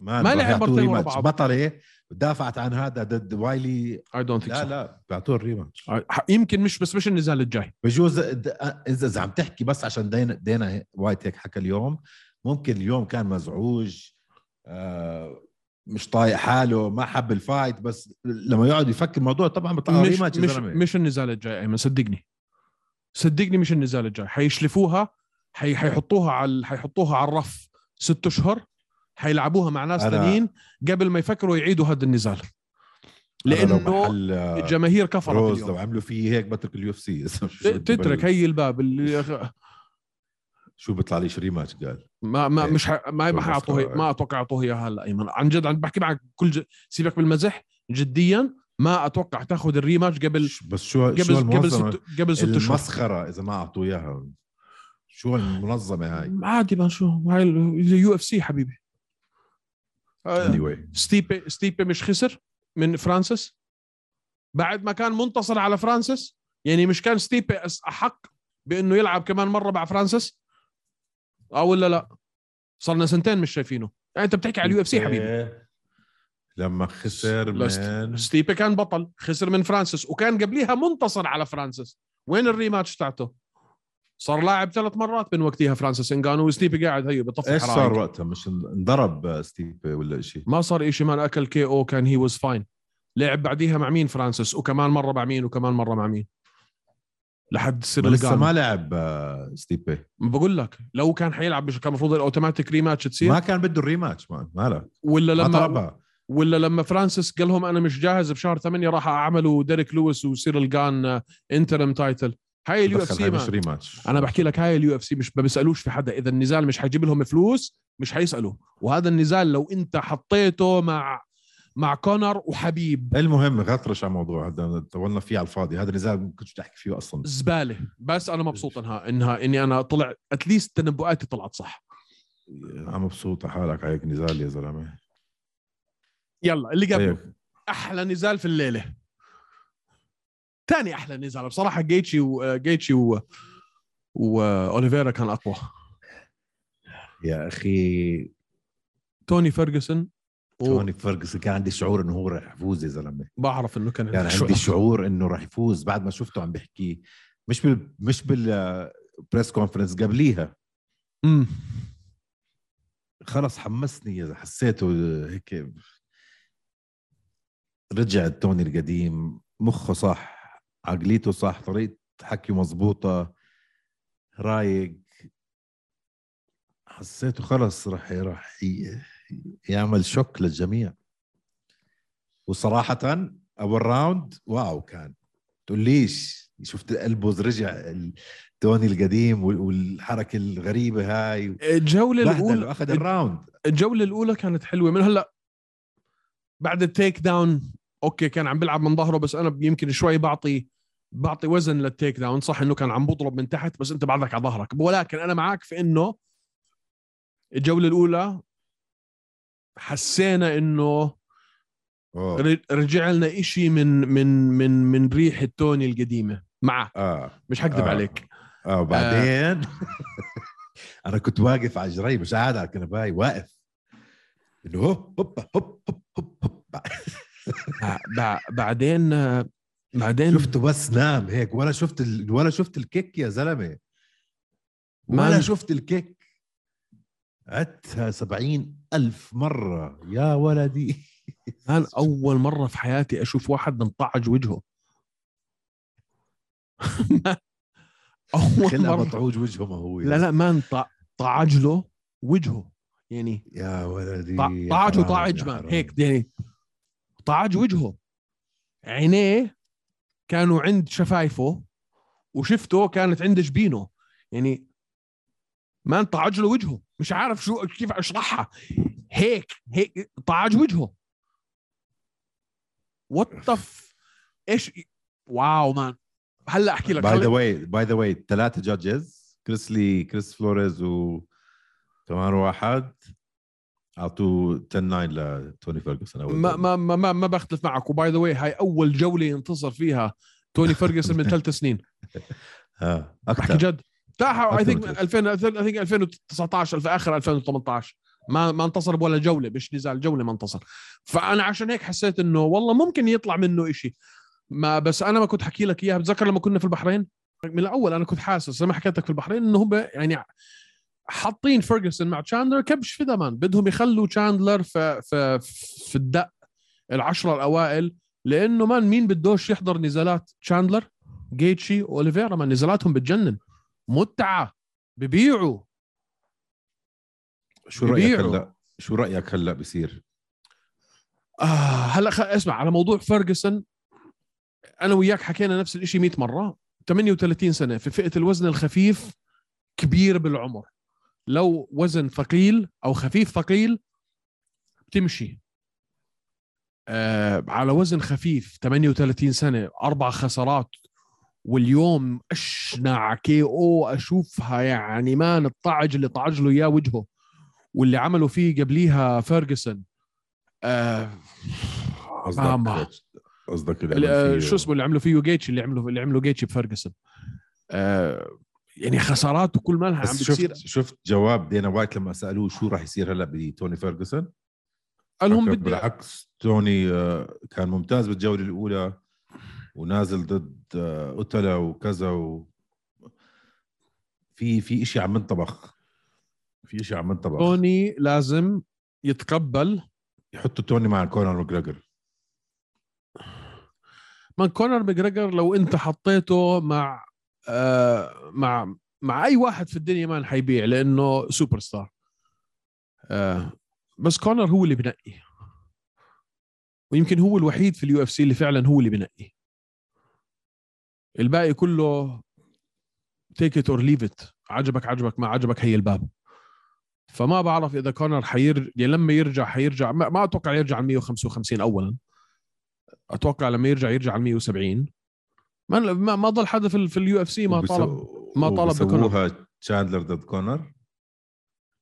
ما, ما لعب مرتين ورا. بعض. بطله دافعت عن هذا ضد وايلي. I don't لا لا بيعطوه ال rematch يمكن مش بس مش النزال الجاي. بجوز إذا إذا عم تحكي بس عشان دينا دينا وايت هيك حكى اليوم ممكن اليوم كان مزعوج آه مش طايق حاله ما حب ال fight بس لما يقعد يفكر الموضوع طبعا بيطلع مش مش, زلمة. مش النزال الجاي أيمن صدقني. صدقني مش النزال الجاي. حيشلفوها حي... حيحطوها على حيحطوها على الرف ست أشهر حيلعبوها مع ناس ثانيين قبل ما يفكروا يعيدوا هذا النزال. لأنه الجماهير كفرت روز لو عملوا فيه هيك بترك ال UFC تترك هي الباب اللي شو بيطلع ليش rematch قال. ما ما إيه. مش ح... ما ما حيعطوه مستوى. ما أتوقع يعطوه إياها هلأ. أيمن عن جد عن بحكي معك كل ج... سيبك بالمزح جديا ما أتوقع تاخذ ال rematch قبل بس شو قبل شو قبل ست قبل ست اشهر المسخرة إذا ما اعطوا إياها. شو المنظمة هاي؟ عادي ما شو هاي ال UFC حبيبي. آه، anyway. ستيبي ستيبي مش خسر من فرانسيس؟ بعد ما كان منتصر على فرانسيس يعني مش كان ستيبي أحق بأنه يلعب كمان مرة مع فرانسيس؟ آه ولا لا؟ صرنا سنتين مش شايفينه. يعني أنت بتحكي على ال UFC حبيبي. إيه. لما خسر من ستيبي كان بطل خسر من فرانسيس وكان قبليها منتصر على فرانسيس. وين ال rematch تاعته؟ صار لاعب ثلاث مرات من وقتها فرانسيس انجانو وستيبي قاعد هي بطفي إيش صار وقتها؟ مش انضرب ستيبي ولا شيء ما صار إشي man أكل KO كان he was fine لعب بعديها مع مين فرانسيس؟ وكمان مرة مع مين؟ وكمان مرة مع مين؟ لحد سير لسه ما لعب آه، ستيبي بقول لك لو كان حيلعب مش كان المفروض ال automatic rematch تصير؟ ما كان بده ال rematch ما مالك ولا ما لما طلبها. ولا لما فرانسيس قال لهم أنا مش جاهز بشهر 8 راح أعملوا ديريك لويس وسيريل جان interim title هاي ال UFC مش. rematch أنا بحكي لك هاي ال UFC مش ما بيسألوش في حدا. إذا النزال مش حيجيب لهم فلوس مش حيسألوا. وهذا النزال لو أنت حطيته مع مع كونر وحبيب. المهم غطرش على الموضوع هذا طولنا فيه على الفاضي. هذا نزال ما كنتش تحكي فيه أصلا. زبالة. بس أنا مبسوط انها انها إني أنا طلع at least تنبؤاتي طلعت صح. أنا مبسوط حالك. عليك نزال يا زلمة. يلا اللي قبله. طيب أحلى نزال في الليلة. ثاني أحلى نزال. بصراحة جيتشي وجيتشي و... واوليفيرا كان أقوى. يا أخي. توني فيرجسون توني فيرجسون كان عندي شعور إنه هو راح يفوز يا زلمة. بعرف إنه كان يعني عندي شعور. إنه راح يفوز بعد ما شفته عم بيحكي مش بال مش بال press conference قبليها. أمم. خلص حمسني إذا حسيته هيك. رجع توني القديم مخه صح عقليته صح طريقة حكيه مزبوطة رايق. حسيته خلص راح راح يعمل shock للجميع. وصراحة أول round wow كان. تقوليش شفت ال elbows رجع توني القديم وال- والحركة الغريبة هاي. الجولة الأولى واخذ ال round. الجولة الأولى كانت حلوة. من هلأ بعد ال takedown أوكي كان عم بيلعب من ظهره بس أنا يمكن شوي بعطي بعطي وزن لل takedown صح إنه كان عم بضرب من تحت بس أنت بعدك على ظهرك. ولكن أنا معك في إنه الجولة الأولى حسينا إنه أوه. ر- رجع لنا إشي من من من من ريحه توني القديمة. معك. آه. مش حكذب آه. عليك. آه وبعدين؟ أنا كنت واقف على جري مش قاعد على الكنباي واقف. إنه هوب هوب هوب هوب هوب, هوب. بع- بع- بعدين بعدين شفته بس نام هيك ولا شفت ال... ولا شفت ال kick يا زلمة. ولا شفت ال kick. عدتها سبعين ألف مرة يا ولدي. كان أول مرة في حياتي أشوف واحد منطعج وجهه. خلقه مرة. مطعوج وجهه ما هو لا لا ما طعج له وجهه. يعني يا ولدي طعج وطعج حرام. هيك يعني طعج وجهه. عينيه كانوا عند شفايفه وشفته كانت عند جبينه. يعني ما انطعج له وجهه. مش عارف شو كيف أشرحها. هيك هيك طعج وجهه. what إيش wow man. هلا أحكي لك. باي ذا واي باي ذا واي ثلاثة جادجز كريسلي كريس فلوريز و كمان واحد. اعطوا 10 9 لتوني فيرجسون ما. ما ما ما, ما بختلف معك. و by the way هاي أول جولة ينتصر فيها توني فيرجسون من ثلاث سنين. آه بحكي أكثر جد. تاع I think من ثلاث. 2000 I think 2019 في آخر 2018 ما ما انتصر بولا جولة مش نزال جولة ما انتصر. فأنا عشان هيك حسيت إنه والله ممكن يطلع منه إشي. ما بس أنا ما كنت حكي لك إياها. بتذكر لما كنا في البحرين؟ من الأول أنا كنت حاسس زي ما حكيت لك في البحرين إنه هم يعني حاطين فيرجسون مع تشاندلر كبش فدا man بدهم يخلوا تشاندلر في في في الدق العشرة الأوائل لأنه man مين بدوش يحضر نزالات تشاندلر؟ جيتشي وأوليفيرا. man نزالاتهم بتجنن. متعة ببيعوا شو رأيك. هلا؟ شو رأيك هلا بصير آه هلا خ... اسمع على موضوع فيرجسون أنا وياك حكينا نفس الشيء 100 مرة. 38 سنة في فئة الوزن الخفيف كبير بالعمر. لو وزن ثقيل أو خفيف ثقيل بتمشي. آه على وزن خفيف 38 سنة أربع خسارات واليوم أشنع KO أشوفها يعني man الطعج اللي طعج له إياه وجهه. واللي عملوا فيه قبليها فيرجسون آه. قصدك قصدك آه، عمل فيه- شو اسمه اللي عملوا فيه جيتش اللي عملوا اللي عملوا جيتش بفرجسون آه يعني خسارات وكل مالها عم بتصير. شفت شفت جواب دينا وايت لما سألوه شو راح يصير هلا بتوني فيرجسون قال لهم بدي بالعكس توني آه، كان ممتاز بالجولة الأولى. ونازل ضد آه، اوتلا وكذا و في في شيء عم ينطبخ. في شيء عم ينطبخ. توني لازم يتقبل. يحطوا توني مع كونر ماجريجر من كونر ماجريجر لو أنت حطيته مع آه مع مع أي واحد في الدنيا ما حيبيع لأنه سوبر ستار آه بس كونر هو اللي بنقي. ويمكن هو الوحيد في ال UFC اللي فعلا هو اللي بنقي. الباقي كله take it or leave it عجبك عجبك ما عجبك هي الباب. فما بعرف إذا كونر حير يعني لما يرجع حيرجع ما, ما أتوقع يرجع على 155 اولا. أتوقع لما يرجع يرجع على 170 ما ما, ما ضل حدا في, في ال UFC ما طالب ما طالب بكونر. تشاندلر ضد كونر؟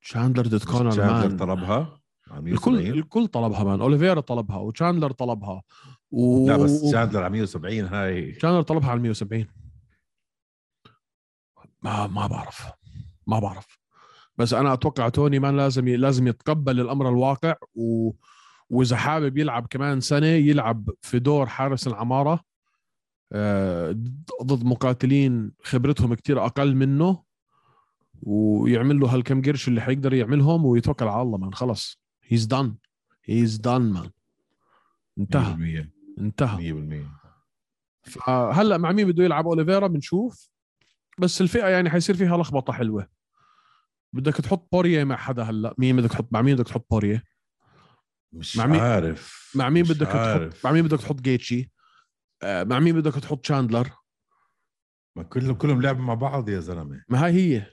تشاندلر ضد كونر تشاندلر طلبها؟ الكل 170 الكل طلبها man. اوليفيرا طلبها وتشاندلر طلبها. و... لا بس تشاندلر على 170 هاي. تشاندلر طلبها على 170 ما ما بعرف. ما بعرف. بس أنا أتوقع توني man لازم ي... لازم يتقبل الأمر الواقع و... وإذا حابب يلعب كمان سنة يلعب في دور حارس العمارة. آه، ضد مقاتلين خبرتهم كتير أقل منه ويعمل له هالكم قرش اللي حيقدر يعملهم ويتوكل على الله مان. خلص. هيز دان هيز دان مان. انتهى. 100% انتهى. 100% فهلأ مع مين بده يلعب؟ أوليفيرا بنشوف. بس الفئة يعني حيصير فيها لخبطة حلوة. بدك تحط بوريه مع حدا هلأ. مين بدك تحط مع مين بدك تحط بوريه مش مع مين- عارف. مع مين بدك تحط عارف. مع مين بدك تحط جيتشي؟ آه، مع مين بدك تحط شاندلر؟ ما كلهم كلهم لعبوا مع بعض يا زلمة. ما هاي هي.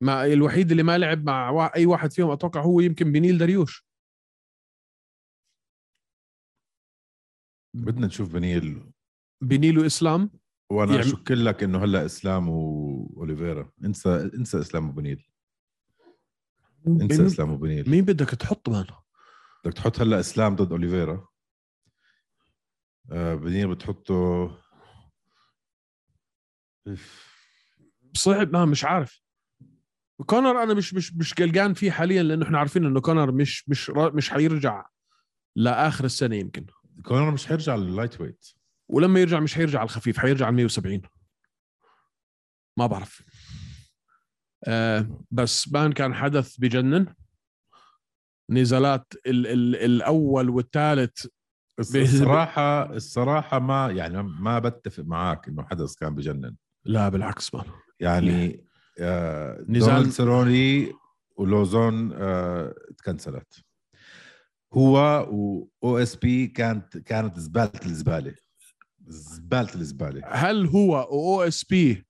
مع الوحيد اللي ما لعب مع أي واحد فيهم أتوقع هو يمكن بنيل دريوش. بدنا نشوف بنيل. بنيل وإسلام؟ وأنا يعني- أشك لك إنه هلأ إسلام وأوليفيرا. انسى انسى إسلام وبنيل. انسى مين, إسلام وبنيل. مين بدك تحط مان بدك تحط هلأ إسلام ضد أوليفيرا. آه بنيل بتحطه. صعب ما مش عارف. كونر أنا مش مش مش قلقان فيه حاليا لأنه إحنا عارفين إنه كونر مش مش مش حيرجع لآخر السنة يمكن. كونر مش حيرجع لل lightweight ولما يرجع مش حيرجع على الخفيف حيرجع على 170 ما بعرف. آه بس بان كان حدث بجنن. نزالات ال ال الأول والثالث الصراحه الصراحة ما يعني ما بتفق معك إنه حدث كان بجنن. لا بالعكس مان يعني آه نزال- سيروني ولوزون آه تكنسلت. هو واو اس بي كانت كانت زبالة الزبالة. زبالة الزبالة. هل هو أو اس بي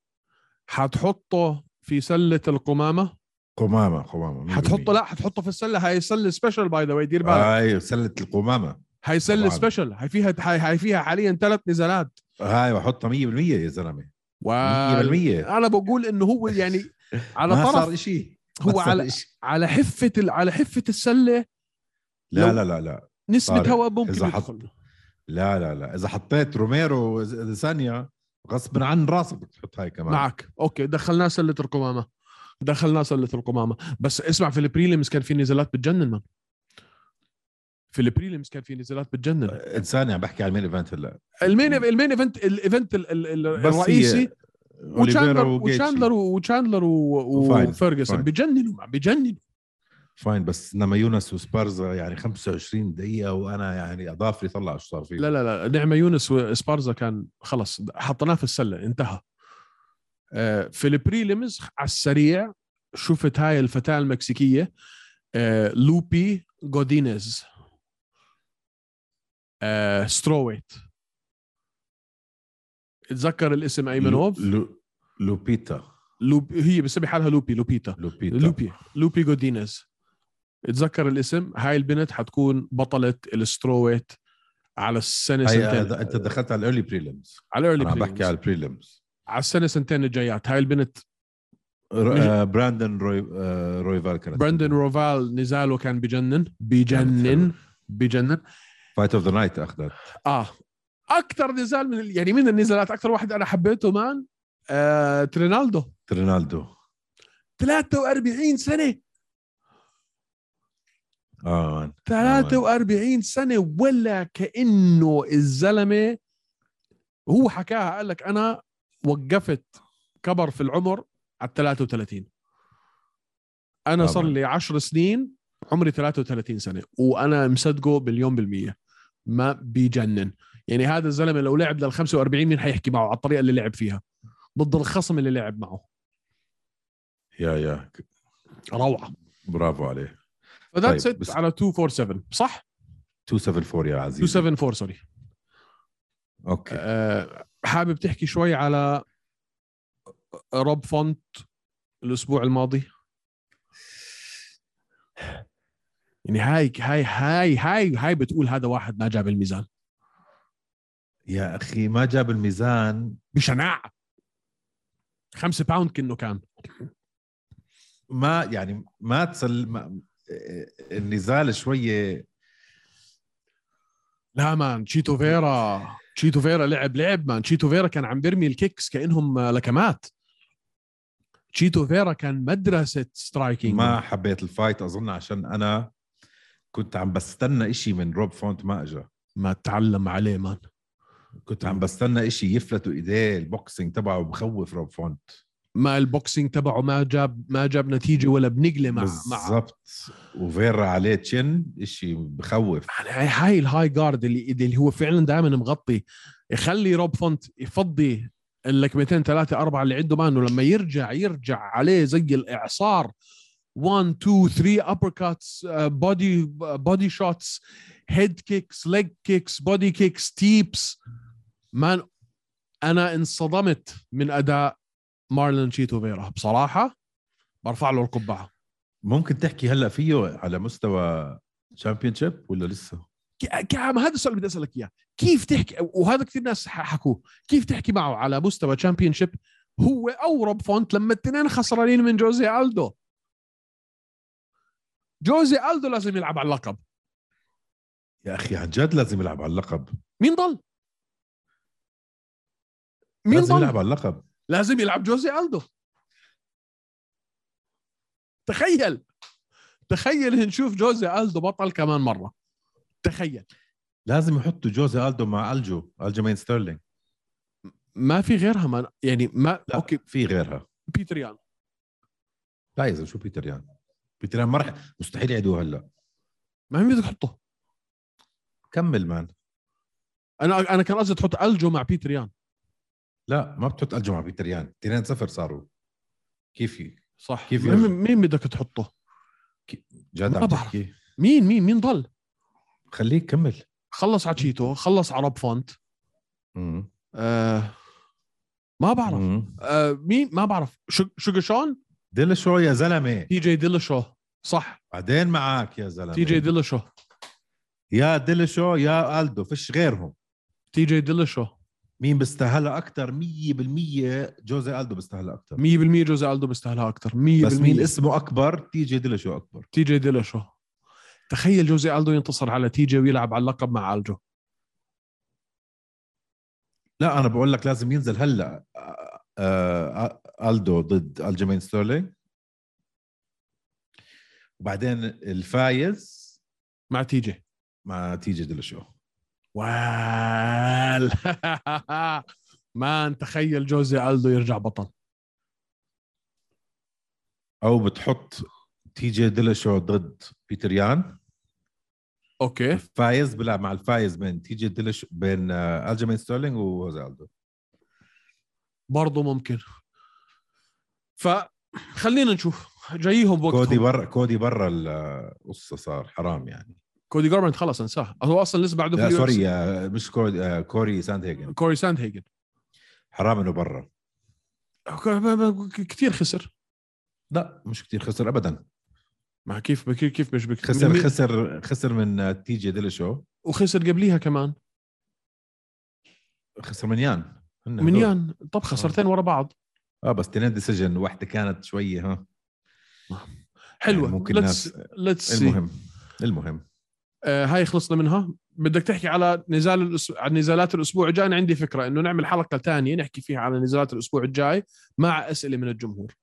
حتحطه في سلة القمامة؟ قمامة قمامة. حتحطه؟ لا حتحطه في السلة. هاي سلة special by the way دير بالك. هاي سلة القمامة. هاي سلة. special هاي فيها هاي, فيها حاليا ثلاث نزالات. هاي بحطها 100% يا زلمة. و 100% أنا بقول إنه هو يعني على ما طرف صار شيء هو على على حفة ال... على حفة السلة لا لا لا لا. طارق، هواء ممكن إذا حط- يدخل لا لا لا. إذا حطيت روميرو ثانية غصبا عن راسك بدك تحط هاي كمان. معك. okay دخلناه سلة القمامة. دخلناه سلة القمامة. بس اسمع في ال prelims كان في نزالات بتجنن من في ال prelims كان في نزالات بتجنن. انسان عم بحكي على ال main event هلا. ال main ال main event ال event الرئيسي وشاندلر وشاندلر وشاندلر وفيرجسون. بجننوا بجننوا fine بس ناماجوناس وسبارزا يعني 25 دقيقة وأنا يعني أضاف لي طلع شو صار فيه. لا لا لا ناماجوناس واسبارزا كان خلص حطيناه في السلة انتهى. آه، في ال prelims على السريع شفت هاي الفتاة المكسيكية آه، لوبي جودينيز آه، strawweight. اتذكر الاسم أيمنوف؟ لو لو لوبيتا. لوب هي بسمي حالها لوبي لوبيتا. لوبيتا. لوبي لوبي جودينيز اتذكر الاسم هاي البنت حتكون بطلة ال strawweight على السنة سنتين. هذا- انت دخلت على ال early prelims على أنا عم بحكي. على ال prelims على السنة سنتين الجايات. هاي البنت براندن روي آه، رويفال كانت براندن روفال نزاله كان بجنن. بجنن. بجنن. fight of the night أخذت. آه. أكثر نزال من يعني من النزالات أكثر واحد أنا حبيته man آه ترينالدو. رونالدو 43 سنة. آه مان 43 سنة ولا كأنه الزلمة هو حكاها قال لك أنا وقفت كبر في العمر على 33 أنا صار. لي 10 سنين عمري 33 سنة وأنا مصدقه مليون بالمية. ما بيجنن. يعني هذا الزلمة لو لعب لل 45 مين حيحكي معه؟ على الطريقة اللي لعب فيها. ضد الخصم اللي لعب معه. yeah yeah. روعة. برافو عليه. ف that's طيب، على 247 صح؟ 274 يا عزيزي. 274 sorry okay. أه حابب تحكي شوي على روب فونت الأسبوع الماضي؟ يعني هاي هاي هاي هاي هاي بتقول هذا واحد ما جاب الميزان. يا أخي ما جاب الميزان. بشناعه خمسة pound كأنه كان. ما يعني ما تسل ما النزال شوية. لا man تشيتو فيرا تشيتو فيرا لعب لعب man. تشيتو فيرا كان عم بيرمي ال kicks كأنهم لكمات. تشيتو فيرا كان مدرسة striking ما حبيت ال fight أظن عشان أنا كنت عم بستنى إشي من روب فونت ما اجى ما تعلم عليه man. كنت عم بستنى إشي يفلتوا إيديه ال boxing تبعه بخوف روب فونت. ما ال boxing تبعه ما جاب ما جاب نتيجة ولا بنقلة مع بالضبط. وفيرا عليه chin إشي بخوف. يعني هاي هاي ال high guard اللي اللي هو فعلا دائما مغطي. يخلي روب فونت يفضي اللكمتين ثلاثة أربعة اللي عنده man لما يرجع يرجع عليه زي الإعصار. 1 2 3 upper cuts body body shots head kicks leg kicks body kicks teeps man أنا انصدمت من أداء مارلون تشيتو فيرا بصراحة برفع له القبعة. ممكن تحكي هلأ فيه على مستوى champion ولا لسه؟ كعم هذا السؤال اللي بدي أسألك إياه. كيف تحكي؟ وهذا كثير ناس حكوه. كيف تحكي معه على مستوى champion هو أو روب فونت لما الاثنين خسرانين من جوزي ألدو. جوزي ألدو لازم يلعب على اللقب. يا أخي عن جد لازم يلعب على اللقب. مين ضل؟ مين لازم ضل؟ يلعب على اللقب. لازم يلعب جوزي ألدو. تخيل. تخيل نشوف جوزي ألدو بطل كمان مرة. تخيل. لازم يحطوا جوزي ألدو مع ألجو الجيمين ستيرلينج ما في غيرها ما يعني ما لا أوكي. في غيرها. بيتر يان. لا يا شو بيتر يان؟ بيتر يان ما رح مستحيل يعيدوه هلا. ما مين بدك تحطه كمل man. أنا أنا كان قصدي تحط ألجو مع بيتر يان. لا ما بتحط ألجو مع بيتر يان 2 0 صاروا. كيف صح. كيف مين؟ مين بدك تحطه؟ جد عم. تحكي؟ مين مين مين ضل؟ خليك كمل. خلص على تشيتو خلص على روب فونت. آه ما بعرف. مم. آه مين ما بعرف. شو- شوجر شون؟ ديلشو يا زلمة. تي جي ديلشو. صح. بعدين معك يا زلمة. تي جي ديلشو. يا ديلشو يا ألدو فيش غيرهم. تي جي ديلشو. 100% مين بيستاهلها أكثر 100% جوزي ألدو بيستاهلها أكثر جوزي ألدو بيستاهلها أكثر 100% بس مين اسمه أكبر؟ تي جي ديلشو أكبر. تي جي ديلشو تخيل جوزي ألدو ينتصر على تي جي ويلعب على اللقب مع ألجو لا أنا بقول لك لازم ينزل هلأ آه، آه، ألدو ضد ألجيمين ستيرلينج. وبعدين الفايز مع تي جي. مع تي جي ديلشو well man تخيل جوزي ألدو يرجع بطل. أو بتحط تي جي ديلشو ضد بيتر يان okay. الفايز بيلعب مع الفايز بين تي جي ديلشو بين آه، الجيمين ستيرلينج وهوزي ألدو. برضه ممكن. فخلينا نشوف. جايهم كودي بوقتهم برا كودي برا القصة صار حرام يعني. كودي جاربرانت خلص انساه. هو أصلا لسه بعده لا في sorry مش كودي آه، كوري ساندهيجن كوري ساندهيجن حرام إنه برا. كثير خسر. لا مش كتير خسر ابدا. ما كيف كيف كيف مش بك... خسر خسر خسر من آه، تي جي ديلشو؟ وخسر قبليها كمان. خسر من يان. من. يان. طب خسرتين ورا بعض. آه بس تنين decision واحدة كانت شوية ها. حلوة. يعني ممكن let's let's المهم المهم. آه هاي خلصنا منها. بدك تحكي على نزال الأس... عن نزالات الأسبوع الجاي؟ أنا عندي فكرة إنه نعمل حلقة ثانية نحكي فيها على نزالات الأسبوع الجاي مع أسئلة من الجمهور.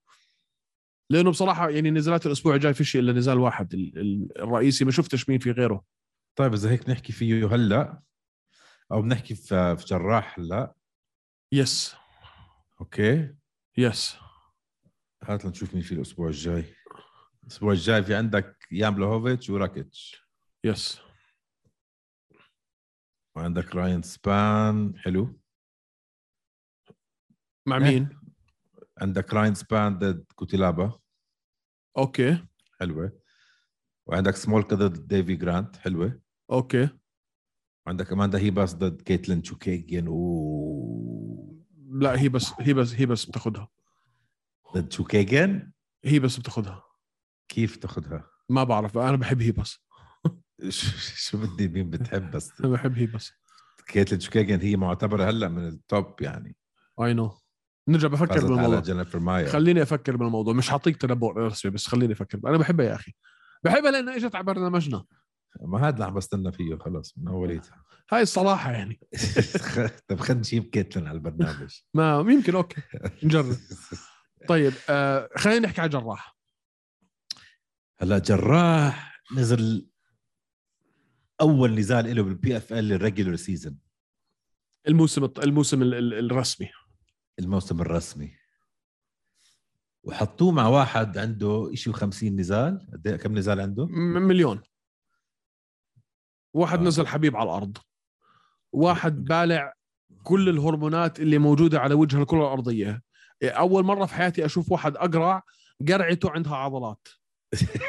لأنه بصراحة يعني نزالات الأسبوع الجاي فيش إلا نزال واحد ال- ال- الرئيسي. ما شفتش مين في غيره. طيب إذا هيك نحكي فيه هلأ أو بنحكي في في جراح هلأ. yes okay. yes هات لنشوف مين في الأسبوع الجاي. الأسبوع الجاي في عندك يان بلوهوفيتش وراكيتش. yes وعندك راين سبان. حلو. مع إيه. مين؟ عندك راين سبان ضد كوتيلابا. okay. حلوة. وعندك سمولكا ضد ديفي جرانت. حلوة. okay. وعندك أماندا هيباس ضد كيتلين تشوكيجن و لا هي بس هي بس هي بس بتاخذها ضد تشوكيجن هي بس بتاخذها كيف تاخذها؟ ما بعرف أنا بحب هيبس شو بدي؟ مين بتحب بس؟ أنا بحب هيبس كيتلين شوكيجن هي معتبرة هلأ من ال top يعني. اي نو نرجع بفكر بالموضوع. جينيفر ماير. خليني أفكر بالموضوع. مش حاطيك تنبؤ رسمي بس خليني أفكر. أنا بحبها يا أخي. بحبها لأنها إجت على برنامجنا. ما هذا اللي عم بستنى فيه خلص من أوليتها. هاي الصراحة يعني. طب خلينا نجيب كيتلين على البرنامج. ما يمكن okay. نجرب. طيب آه خلينا نحكي على جراح هلأ جراح نزل أول نزال له بال PFL ال regular season الموسم الموسم ال- ال- الرسمي. الموسم الرسمي. وحطوه مع واحد عنده شيء و50 نزال. قد إيه- كم نزال عنده؟ مليون. واحد آه. نزل حبيب على الأرض. واحد بالع كل الهرمونات اللي موجودة على وجه الكرة الأرضية. أول مرة في حياتي أشوف واحد أقرع قرعته عندها عضلات.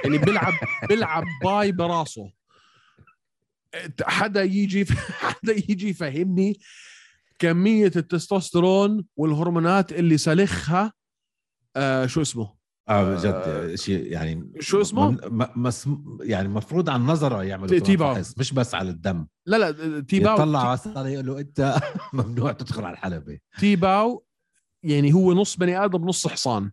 يعني بيلعب بيلعب باي براسه. حدا يجي حدا يجي يفهمني كمية التستوستيرون والهرمونات اللي سلخها آه شو اسمه؟ آه بجد شيء يعني شو اسمه؟ مس يعني المفروض عن نظره يعملوا تي- تيباو. مش بس على الدم. لا لا تيباو. يطلع على الصالة يقول له أنت ممنوع تدخل على الحلبة. تيباو يعني هو نص بني آدم نص حصان.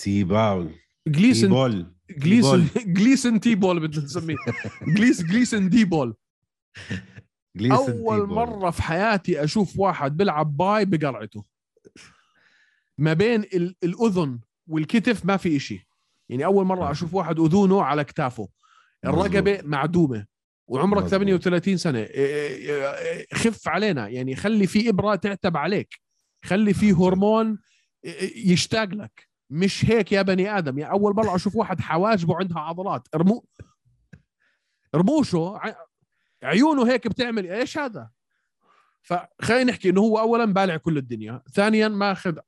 تيباو. جليسن تيبول. جليسن جليسن تي بول بدنا نسميه. جليس جليسن دي بول. أول. مرة في حياتي أشوف واحد بيلعب باي بقرعته ما بين ال- الأذن والكتف ما في إشي. يعني أول مرة أشوف واحد أذونه على كتافه. الرقبة معدومة. وعمرك مظبوط. 38 سنة. إيه إيه إيه خف علينا. يعني خلي في إبرة تعتب عليك. خلي في هرمون يشتاق لك. مش هيك يا بني آدم. يعني أول مرة أشوف واحد حواجبه عندها عضلات. ارمو رموشه عيونه هيك بتعمل إيش هذا؟ فخلينا نحكي إنه هو اولا بالع كل الدنيا. ثانيا ماخذ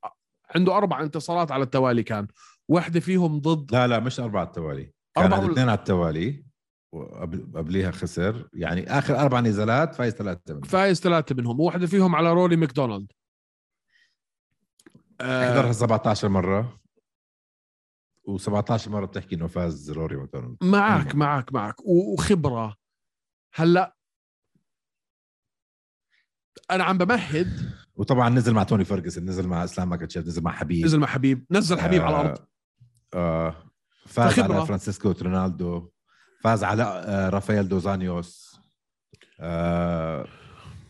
عنده أربع انتصارات على التوالي كان. واحدة فيهم ضد لا لا مش أربعة التوالي. كان أربعة اثنين على التوالي وقبليها خسر. يعني آخر أربع نزالات فايز ثلاثة منهم. فايز ثلاثة منهم. واحدة فيهم على رولي ماكدونالد. آه حضرها 17 مرة. و17 مرة بتحكي إنه فاز روري ماكدونالد معك أيوة. معك معك. و- وخبرة. هلأ أنا عم بمهد. وطبعا نزل مع توني فرجسون نزل مع إسلام ماكاتشيف نزل مع حبيب. نزل مع حبيب. نزل حبيب على الأرض. آه فاز فخبرة. على فرانسيسكو ترينالدو. فاز على آه رافائيل دوزانيوس آه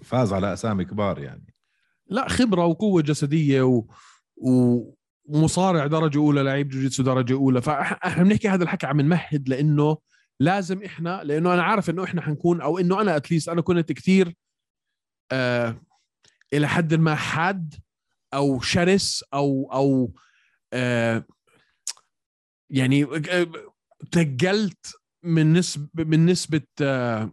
فاز على أسامي كبار يعني. لا خبرة وقوة جسدية و... و... ومصارع درجة أولى لعيب جوجيتسو درجة أولى فإحنا بنحكي هذا الحكي عم نمهد لإنه لازم إحنا لإنه أنا عارف إنه إحنا حنكون أو إنه أنا اتليست أنا كنت كثير آه إلى حد ما حاد أو شرس أو أو آه يعني تقلت من نسبه من نسبة آه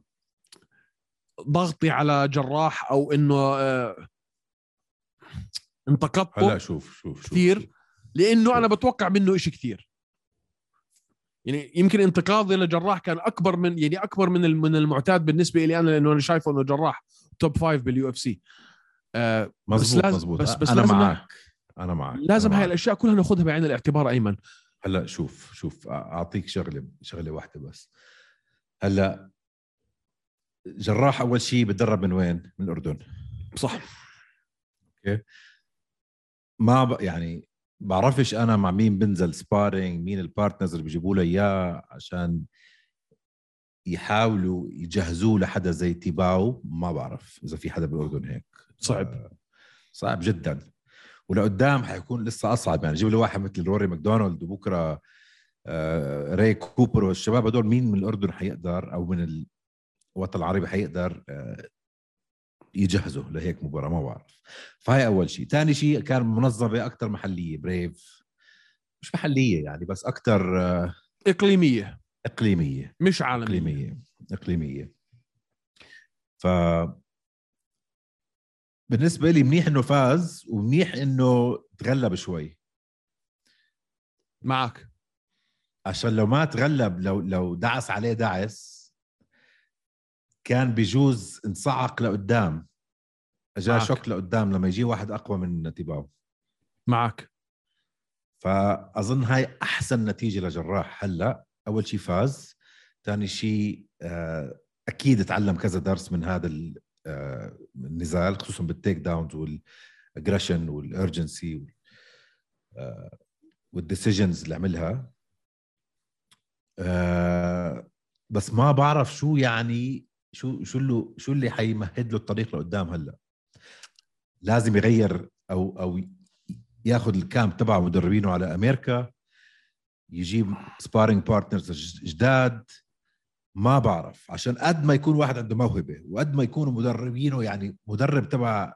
ضغطي على جراح أو إنه آه انتقدته هلا شوف شوف شوف كثير شوف. لأنه أنا بتوقع منه إشي كثير. يعني يمكن انتقادي لجراح كان أكبر من يعني أكبر من من المعتاد بالنسبة لي أنا لأنه أنا شايفه إنه جراح top five بال UFC آه مزبوط لازم- مزبوط بس- بس أنا لازم- معك. أنا معك لازم أنا هاي. الأشياء كلها ناخذها بعين الاعتبار أيمن. هلأ شوف شوف أعطيك شغلة شغلة واحدة بس. هلأ جراح أول شيء بتدرب من وين؟ من الاردن صح. ما ب... يعني بعرفش أنا مع مين بنزل sparring مين ال partners اللي بيجيبوا له إياه عشان يحاولوا يجهزوه لحدا زي تيباو ما بعرف إذا في حدا بالأردن هيك صعب. آه، صعب جدا ولقدام حيكون لسه أصعب يعني جيب له واحد مثل روري ماكدونالد وبكرة آه، راي كوبر والشباب هدول مين من الأردن حيقدر أو من الوطن العربي حيقدر آه، يجهزوا لهيك مباراة ما بعرف. فهي أول شيء. ثاني شيء كان منظمة أكثر محلية Brave مش محلية يعني بس أكثر آه، إقليمية. إقليمية. مش عالمية. إقليمية. إقليمية. ف بالنسبة لي منيح إنه فاز ومنيح إنه تغلب شوي. معك. عشان لو ما تغلب لو لو دعس عليه دعس كان بيجوز انصعق لقدام. معك. شوك لقدام لما يجي واحد أقوى من تيباو معك. فأظن هاي أحسن نتيجة لجراح. هلأ أول شيء فاز ثاني شيء آه، أكيد تعلم كذا درس من هذا آه، النزال خصوصا بال takedowns وال aggression وال urgency وال decisions اللي عملها. آه، بس ما بعرف شو يعني شو شو اللي شو اللي حيمهد له الطريق لقدام هلا؟ لازم يغير أو أو ياخذ ال camp تبع مدربينه على أمريكا يجيب sparring partners جداد. ما بعرف عشان قد ما يكون واحد عنده موهبة وقد ما يكونوا مدربينه يعني مدرب تبع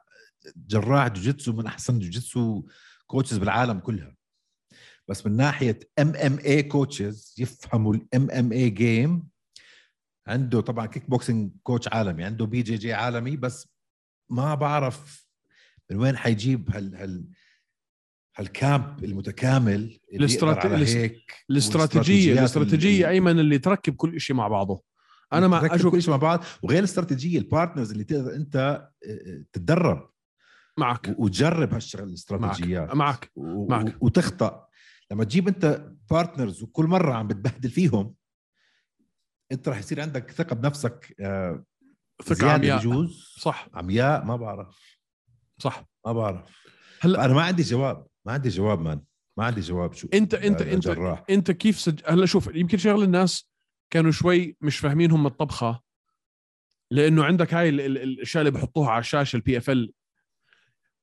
جراح jiu-jitsu من أحسن jiu-jitsu coaches بالعالم كلها. بس من ناحية MMA coaches يفهموا ال MMA game عنده طبعا kickboxing coach عالمي عنده BJJ عالمي بس ما بعرف من وين حيجيب هال هال هال camp المتكامل اللي الاستراتي- يقدر على هيك الاستراتيجيه الاستراتيجية اللي- أيمن اللي تركب كل شيء مع بعضه. أنا تركب أشوف كل شيء مع بعض وغير الاستراتيجية ال partners اللي تقدر أنت آه، تتدرب. معك. وتجرب هالشغل الاستراتيجيات. معك. معك. و- وتخطأ. لما تجيب أنت partners وكل مرة عم بتبهدل فيهم انت رح يصير عندك ثقة بنفسك آه، ثقة زيادة عمياء. بجوز؟ صح. عمياء؟ ما بعرف. صح. ما بعرف. هلا- أنا ما عندي جواب. ما عندي جواب man. ما عندي جواب. شو؟ انت انت آه، انت جراح. انت كيف سج... هلا شوف يمكن شغل الناس كانوا شوي مش فاهمين هم الطبخة لأنه عندك هاي ال- ال- الأشياء اللي بحطوها على الشاشة ال PFL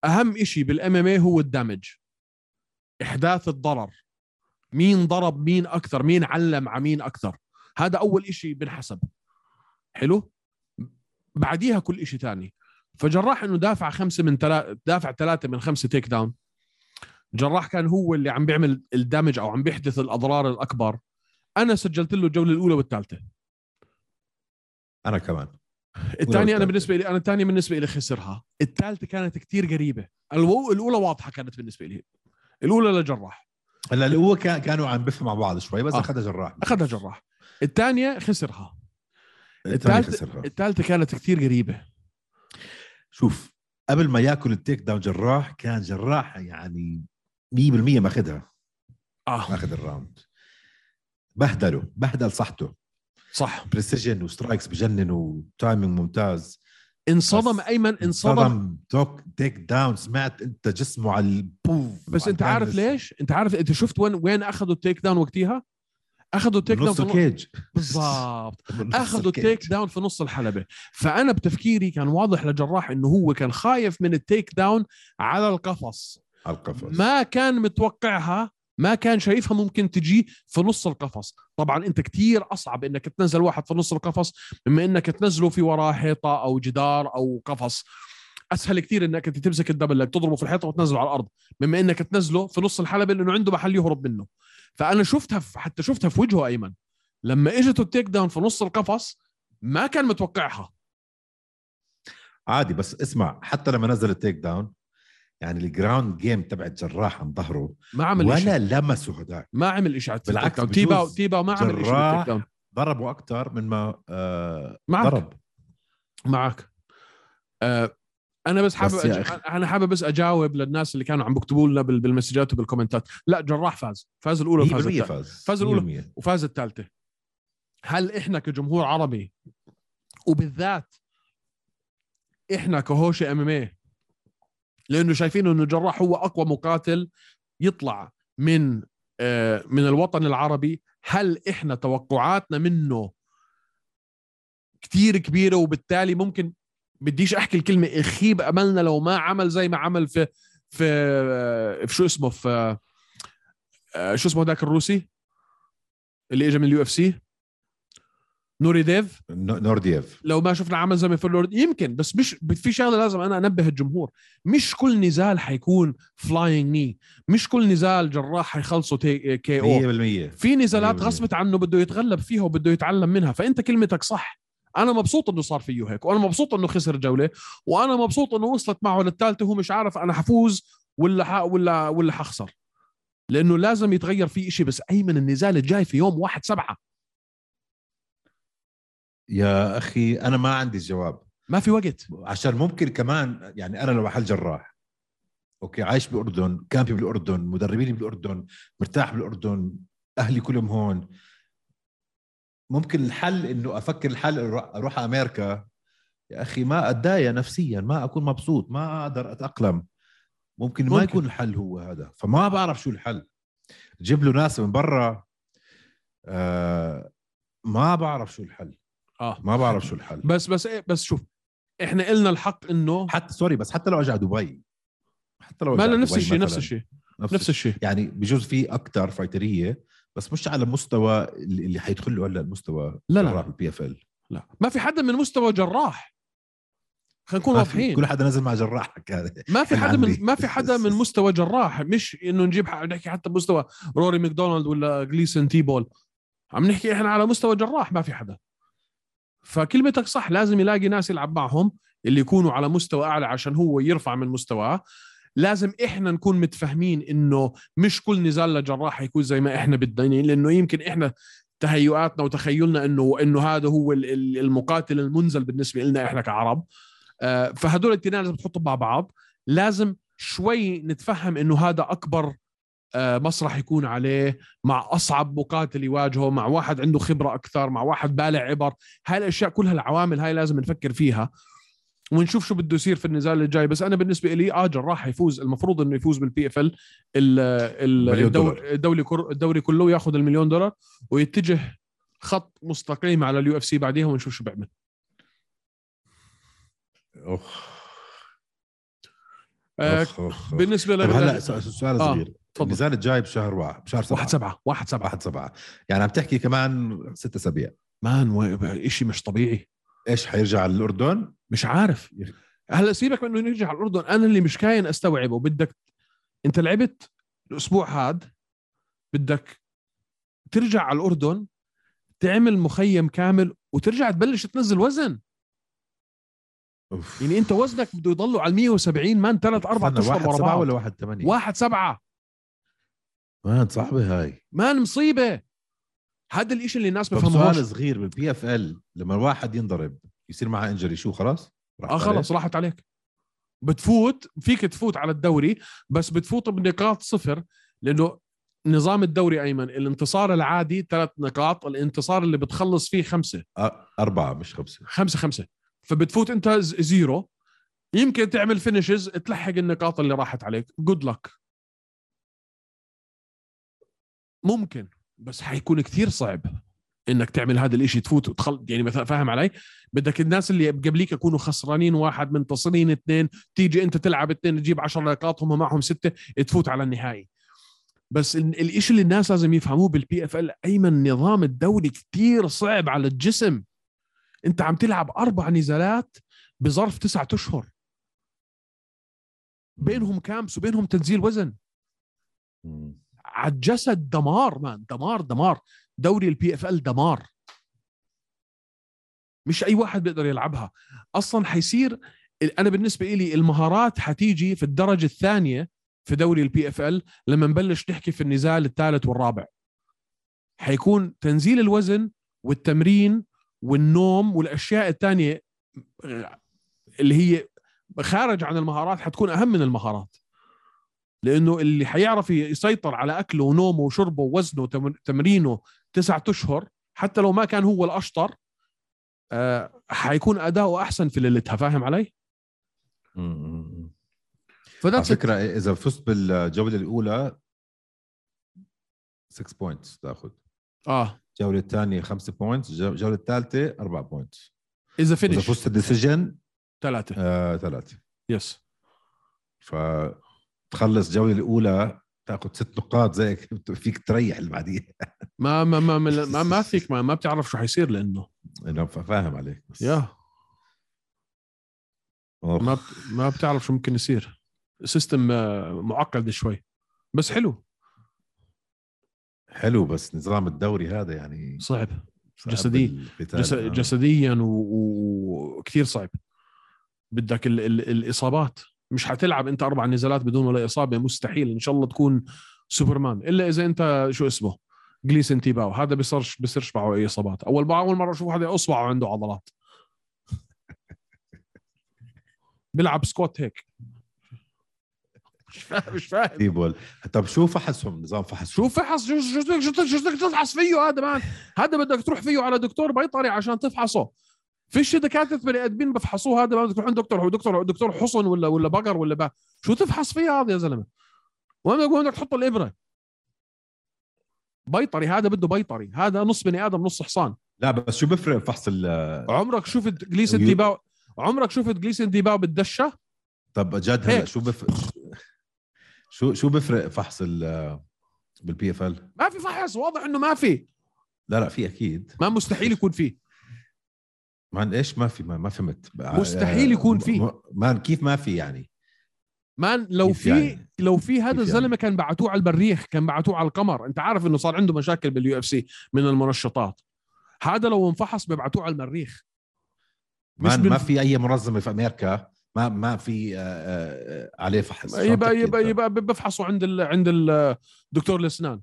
أهم شيء بال MMA هو الدمج. إحداث الضرر. مين ضرب مين أكثر؟ مين علم على مين أكثر؟ هذا أول شيء بنحسب. حلو؟ بعديها كل شيء ثاني فجراح إنه دافع خمسة من ثلاثة دافع ثلاثة من خمسة تيك داون جراح كان هو اللي عم بيعمل الدمج أو عم بيحدث الأضرار الأكبر. أنا سجلت له الجولة الأولى والثالثة. أنا كمان. الثانية أنا. بالنسبة لي أنا الثانية بالنسبة لي خسرها. الثالثة كانت كتير قريبة. الأولى واضحة كانت بالنسبة لي. الأولى لجراح. هلا كان كانوا عم بفهم مع بعض شوي بس آه. أخذها جراح. أخذها جراح. الثانية خسرها. الثاني الثالثه خسرها. الثالثة كانت كتير قريبة. شوف قبل ما ياكل ال takedown جراح كان جراح يعني 100% ماخذها آه. ماخذ ال round. بهدله بهدل صحته. صح. precision و strikes بجنن و timing ممتاز. انصدم أيمن انصدم. صدم توك takedown سمعت أنت جسمه على البوف. بس أنت عارف. ليش؟ أنت عارف أنت شفت وين وين أخذوا ال takedown وقتها؟ أخذوا ال takedown في ال cage. بالضبط. أخذوا. ال takedown في نص الحلبة. فأنا بتفكيري كان واضح لجراح إنه هو كان خايف من ال takedown على القفص. على القفص. ما كان متوقعها ما كان شايفها ممكن تجي في نص القفص. طبعا أنت كتير أصعب إنك تنزل واحد في نص القفص مما إنك تنزله في وراه حيطة أو جدار أو قفص. أسهل كتير إنك أنت تمسك ال double leg تضربه في الحيطة وتنزله على الأرض. مما إنك تنزله في نص الحلبة لأنه عنده محل يهرب منه. فأنا شفتها في حتى شفتها في وجهه أيمن. لما اجته ال takedown في نص القفص ما كان متوقعها. عادي بس اسمع حتى لما نزل ال takedown يعني ال ground game تبعت جراح عن ظهره ما عمل ولا شيء لمسه هداك. ما عمل شيء بالعكس تيباو تيباو ما عمل شيء ضربه أكثر من ما آه معك. ضرب. معك. آه أنا بس حابب بس أج... أنا حابب بس أجاوب للناس اللي كانوا عم بيكتبوا لنا بال- بالمسجات وبالكومنتات. لا جراح فاز. فاز الأولى 100% وفاز الثالثة. فاز. فاز الأولى. 100%. وفاز الثالثة. هل إحنا كجمهور عربي وبالذات إحنا كهوشي إم إم لأنه شايفين إنه جراح هو أقوى مقاتل يطلع من آه، من الوطن العربي هل إحنا توقعاتنا منه كتير كبيرة وبالتالي ممكن بديش احكي الكلمة يخيب املنا لو ما عمل زي ما عمل في في آه، في شو اسمه في آه، شو اسمه ذاك الروسي؟ اللي اجى من ال UFC؟ نوري ديف نو- نوردييف لو ما شفنا عمل زي ما في اللورد يمكن بس مش في شغلة لازم أنا أنبه الجمهور. مش كل نزال حيكون flying knee مش كل نزال جراح حيخلصه TKO 100% في نزالات 100%. غصبت عنه بده يتغلب فيها وبده يتعلم منها. فأنت كلمتك صح. أنا مبسوط إنه صار فيه هيك وأنا مبسوط إنه خسر جولة وأنا مبسوط إنه وصلت معه للثالثه وهو مش عارف أنا حفوز ولا ح... ولا ولا حخسر. لأنه لازم يتغير في شيء بس ايمن النزال الجاي في يوم واحد سبعة. يا أخي أنا ما عندي الجواب. ما في وقت. عشان ممكن كمان يعني أنا لو محل جراح أوكي عايش بالاردن كامبي بالأردن مدربيني بالأردن مرتاح بالأردن أهلي كلهم هون. ممكن الحل إنه أفكر الحل أروح أمريكا. يا أخي ما أتضايق نفسيا ما أكون مبسوط ما أقدر أتأقلم. ممكن, ما ممكن. يكون الحل هو هذا. فما بعرف شو الحل. جيب له ناس من برا. آه ما بعرف شو الحل. آه. ما بعرف شو الحل. بس بس إيه بس شوف إحنا قلنا الحق إنه حتى sorry بس حتى لو اجى دبي. حتى لو ما نفس الشيء نفس الشيء. نفس, نفس الشيء. يعني بجوز في أكثر فايترية. بس مش على مستوى اللي حيدخل له هلا المستوى لا، لا. جراح بال PFL لا. ما في حدا من مستوى جراح. خلينا نكون واضحين. كل حدا نزل مع جراحك. هذا ما في حدا من. ما في حدا من مستوى جراح. مش إنه نجيب نحكي حتى بمستوى روري ماكدونالد ولا جليسون تيباو. عم نحكي إحنا على مستوى جراح ما في حدا. فكلمتك صح لازم يلاقي ناس يلعب معهم اللي يكونوا على مستوى أعلى عشان هو يرفع من مستواه. لازم إحنا نكون متفاهمين إنه مش كل نزال لجراح يكون زي ما إحنا بدنا لأنه يمكن إحنا تهيؤاتنا وتخيلنا انه إنه هذا هو ال- ال- المقاتل المنزل بالنسبة لنا إحنا كعرب. آه، فهدول الاثنين لازم تحطهم مع بعض. لازم شوي نتفهم إنه هذا أكبر آه، مسرح يكون عليه مع أصعب مقاتل يواجهه مع واحد عنده خبرة أكثر مع واحد بالع عبر. هاي الأشياء كلها العوامل هاي لازم نفكر فيها. ونشوف شو بده يصير في النزال الجاي بس أنا بالنسبة لي آه جراح يفوز المفروض إنه يفوز بال PFL. الدوري الدوري كله ياخذ المليون دولار ويتجه خط مستقيم على ال UFC بعديها ونشوف شو بيعمل أخ. آه أخ. أخ. أخ. بالنسبة لل- هلا سؤال آه، صغير تفضل. النزال الجاي بشهر واحد بشهر سبعة واحد سبعة واحد سبعة واحد سبعة يعني عم تحكي كمان ست أسابيع مان و- إشي مش طبيعي إيش حيرجع على الأردن مش عارف. هلا سيبك من إنه نرجع على الأردن. أنا اللي مش كاين أستوعبه. بدك أنت لعبت الأسبوع هاد. بدك ترجع على الأردن تعمل مخيم كامل وترجع تبلش تنزل وزن. أوف. يعني أنت وزنك بده يضلوا على ال 170 man ثلاث أربع أشهر ورا سبعة بعض. ولا واحد ثمانية؟ واحد سبعة. man صعبة هاي. man مصيبة. هذا الإشي اللي الناس بفهموش. سؤال صغير بال PFL لما الواحد ينضرب يصير معه injury شو خلاص؟ آه؟ خلص راحت عليك. بتفوت فيك تفوت على الدوري بس بتفوت بنقاط صفر لأنه نظام الدوري أيمن الانتصار العادي ثلاث نقاط الانتصار اللي بتخلص فيه خمسة. أربعة مش خمسة. خمسة خمسة. فبتفوت أنت zero. يمكن تعمل finishes تلحق النقاط اللي راحت عليك. good luck ممكن بس حيكون كثير صعب. إنك تعمل هذا الإشي تفوت وتخل يعني مثلا فاهم علي؟ بدك الناس اللي قبليك يكونوا خسرانين واحد منتصرين اثنين تيجي أنت تلعب اثنين تجيب 10 نقاط هم معهم ستة تفوت على النهائي. بس ال- الإشي اللي الناس لازم يفهموه بال PFL أيمن نظام الدوري كثير صعب على الجسم. أنت عم تلعب أربع نزالات بظرف تسعة أشهر. بينهم camps وبينهم تنزيل وزن. على الجسد دمار man دمار دمار. دوري ال PFL دمار. مش أي واحد بيقدر يلعبها. أصلا حيصير أنا بالنسبة لي المهارات حتيجي في الدرجة الثانية في دوري ال PFL لما نبلش نحكي في النزال الثالث والرابع. حيكون تنزيل الوزن والتمرين والنوم والأشياء الثانية اللي هي خارج عن المهارات حتكون أهم من المهارات. لأنه اللي حيعرف يسيطر على أكله ونومه وشربه ووزنه وتمرينه تسعة أشهر حتى لو ما كان هو الأشطر آه حيكون أداؤه أحسن في ليلتها فاهم علي؟ فده على فكرة إذا فزت بالجولة الأولى 6 points تأخذ. آه. الجولة الثانية 5 points الجولة الثالثة 4 points اذا إذا finish فزت ال decision ثلاثة. آه ثلاثة. yes فتخلص الجولة الأولى تاخذ ست نقاط زي فيك تريح اللي بعديها ما ما ما ما, ما, ما فيك ما, ما بتعرف شو حيصير لأنه. أنا فاهم عليك بس. yeah. ما بت- ما بتعرف شو ممكن يصير. system آه، معقد شوي. بس حلو. حلو بس نظام الدوري هذا يعني صعب. صعب جسدي. جس... آه. جسديا وكثير صعب. بدك ال... ال... الإصابات. مش حتلعب انت أربع نزالات بدون ولا اصابة مستحيل. إن شاء الله تكون سوبرمان. إلا إذا أنت شو اسمه؟ جليسن تيباو هذا بيصيرش بيصيرش معه أي إصابات. أول أول مرة أشوف هذا أصبعه عنده عضلات. بيلعب squat هيك. مش فاهم مش فاهم. تيباو طب شو فحصهم؟ نظام فحص شو فحص شو شو شو- شو شو بدك تفحص فيه؟ هذا man هذا بدك تروح فيه على دكتور بيطري عشان تفحصه. فيش دكاترة بني آدمين بفحصوه هذا بدك تروح عند دكتور دكتور دكتور حصن ولا ولا بقر ولا با شو تفحص فيه هذا يا زلمة؟ وين بدك بدك تحط الإبرة. بيطري هذا بده بيطري. هذا نص بني آدم نص حصان. لا بس شو بفرق فحص ال عمرك شفت جليسن تيباو عمرك شفت جليسن تيباو بالدشة؟ طب جد هلا. شو بفرق شو شو بفرق فحص ال بال PFL ما في فحص واضح إنه ما في. لا لا في أكيد. ما مستحيل يكون فيه man إيش؟ ما في ما, ما فهمت. مستحيل يكون في. man كيف ما في يعني؟ man لو في يعني؟ لو في هذا كيف الزلمة يعني؟ كان بعتوه على المريخ كان بعتوه على القمر. أنت عارف إنه صار عنده مشاكل بال UFC من المنشطات. هذا لو انفحص ببعتوه على المريخ man بن- ما في أي منظمة في أمريكا ما ما في آه، آه، عليه فحص. يبقى يبقى؟ يبقى بفحصوا عند ال عند الدكتور الإسنان.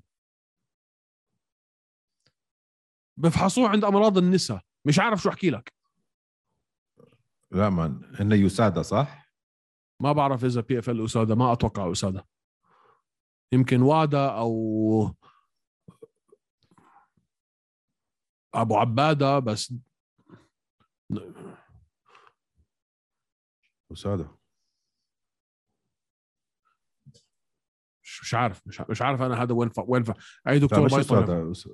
بفحصوه عند أمراض النساء. مش عارف شو أحكي لك. لا man هن USADA صح؟ ما بعرف إذا PFL USADA ما أتوقع USADA يمكن وادا أو أبو عبادة بس يسادا مش عارف مش مش عارف أنا هذا وين ف... وين ف... أي دكتور يسادا أس-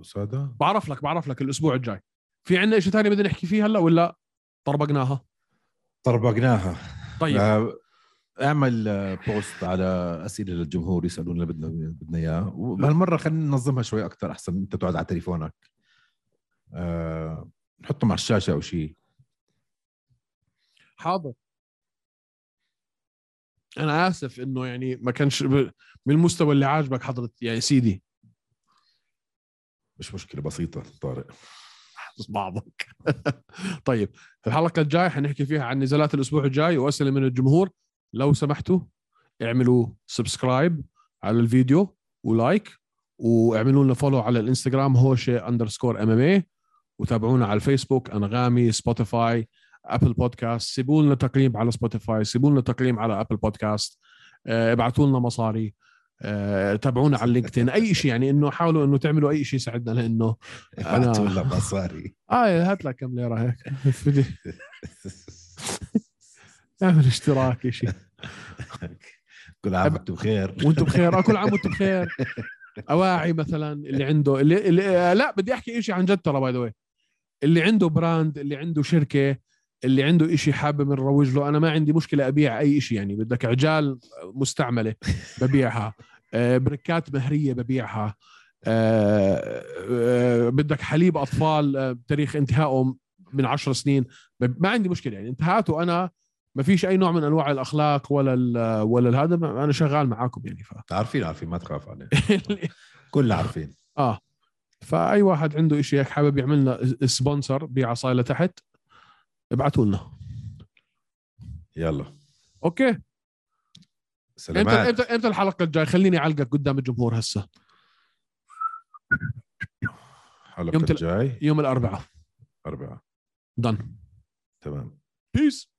يسادا بعرف لك بعرف لك الأسبوع الجاي. في عندنا شيء ثاني بدنا نحكي فيه هلأ ولا؟ طربقناها. طربقناها. طيب. آه، اعمل بوست على اسئلة للجمهور يسالونا اللي بدنا بدنا إياه. وهالمره خلينا ننظمها شوي أكثر أحسن. أنت تقعد على تليفونك. آه، نحطهم على الشاشة أو شيء حاضر. أنا آسف إنه يعني ما كانش ب... من المستوى اللي عاجبك حضرة يعني سيدي. مش مشكلة بسيطة طارق. بعضك. طيب الحلقة الجاية حنحكي فيها عن نزالات الأسبوع الجاي وأسئلة من الجمهور. لو سمحتوا اعملوا subscribe على الفيديو و like واعملوا لنا follow على الإنستغرام هوشه underscore MMA وتابعونا على الفيسبوك أنغامي Spotify Apple Podcast. سيبوا لنا تقييم على Spotify سيبوا لنا تقييم على Apple Podcast. آه، ابعتوا لنا مصاري. تابعونا على ال LinkedIn أي شيء يعني إنه حاولوا إنه تعملوا أي شيء يساعدنا لأنه ولا مصاري. آه هات لك كم ليرة هيك. اعمل اشتراك شيء. كل عام وأنتم بخير. وأنتم بخير. آه، كل عام وأنتم بخير. أواعي مثلا اللي عنده اللي, اللي آه، لا بدي أحكي شيء عن جد ترى by the اللي عنده brand اللي عنده شركة اللي عنده إشي حابب نروج له أنا ما عندي مشكلة أبيع أي شيء يعني بدك عجال مستعملة ببيعها آه، بريكات مهرية ببيعها آه، آه، بدك حليب أطفال تاريخ انتهائه من عشر سنين ما عندي مشكلة يعني انتهاته أنا ما فيش أي نوع من أنواع الأخلاق ولا ال- ولا هذا أنا شغال معاكم يعني ف عارفين عارفين ما تخاف عليه. كلنا عارفين. آه فأي واحد عنده إشي هيك حابب يعمل لنا sponsor بعصايه لتحت ابعتوا لنا. يلا. okay. إمتى سلامات إمتى إمتى الحلقة الجاية. خليني أعلقك قدام الجمهور هسه. الحلقة الجاي؟ يوم الأربعاء. أربعة دن تمام. بيس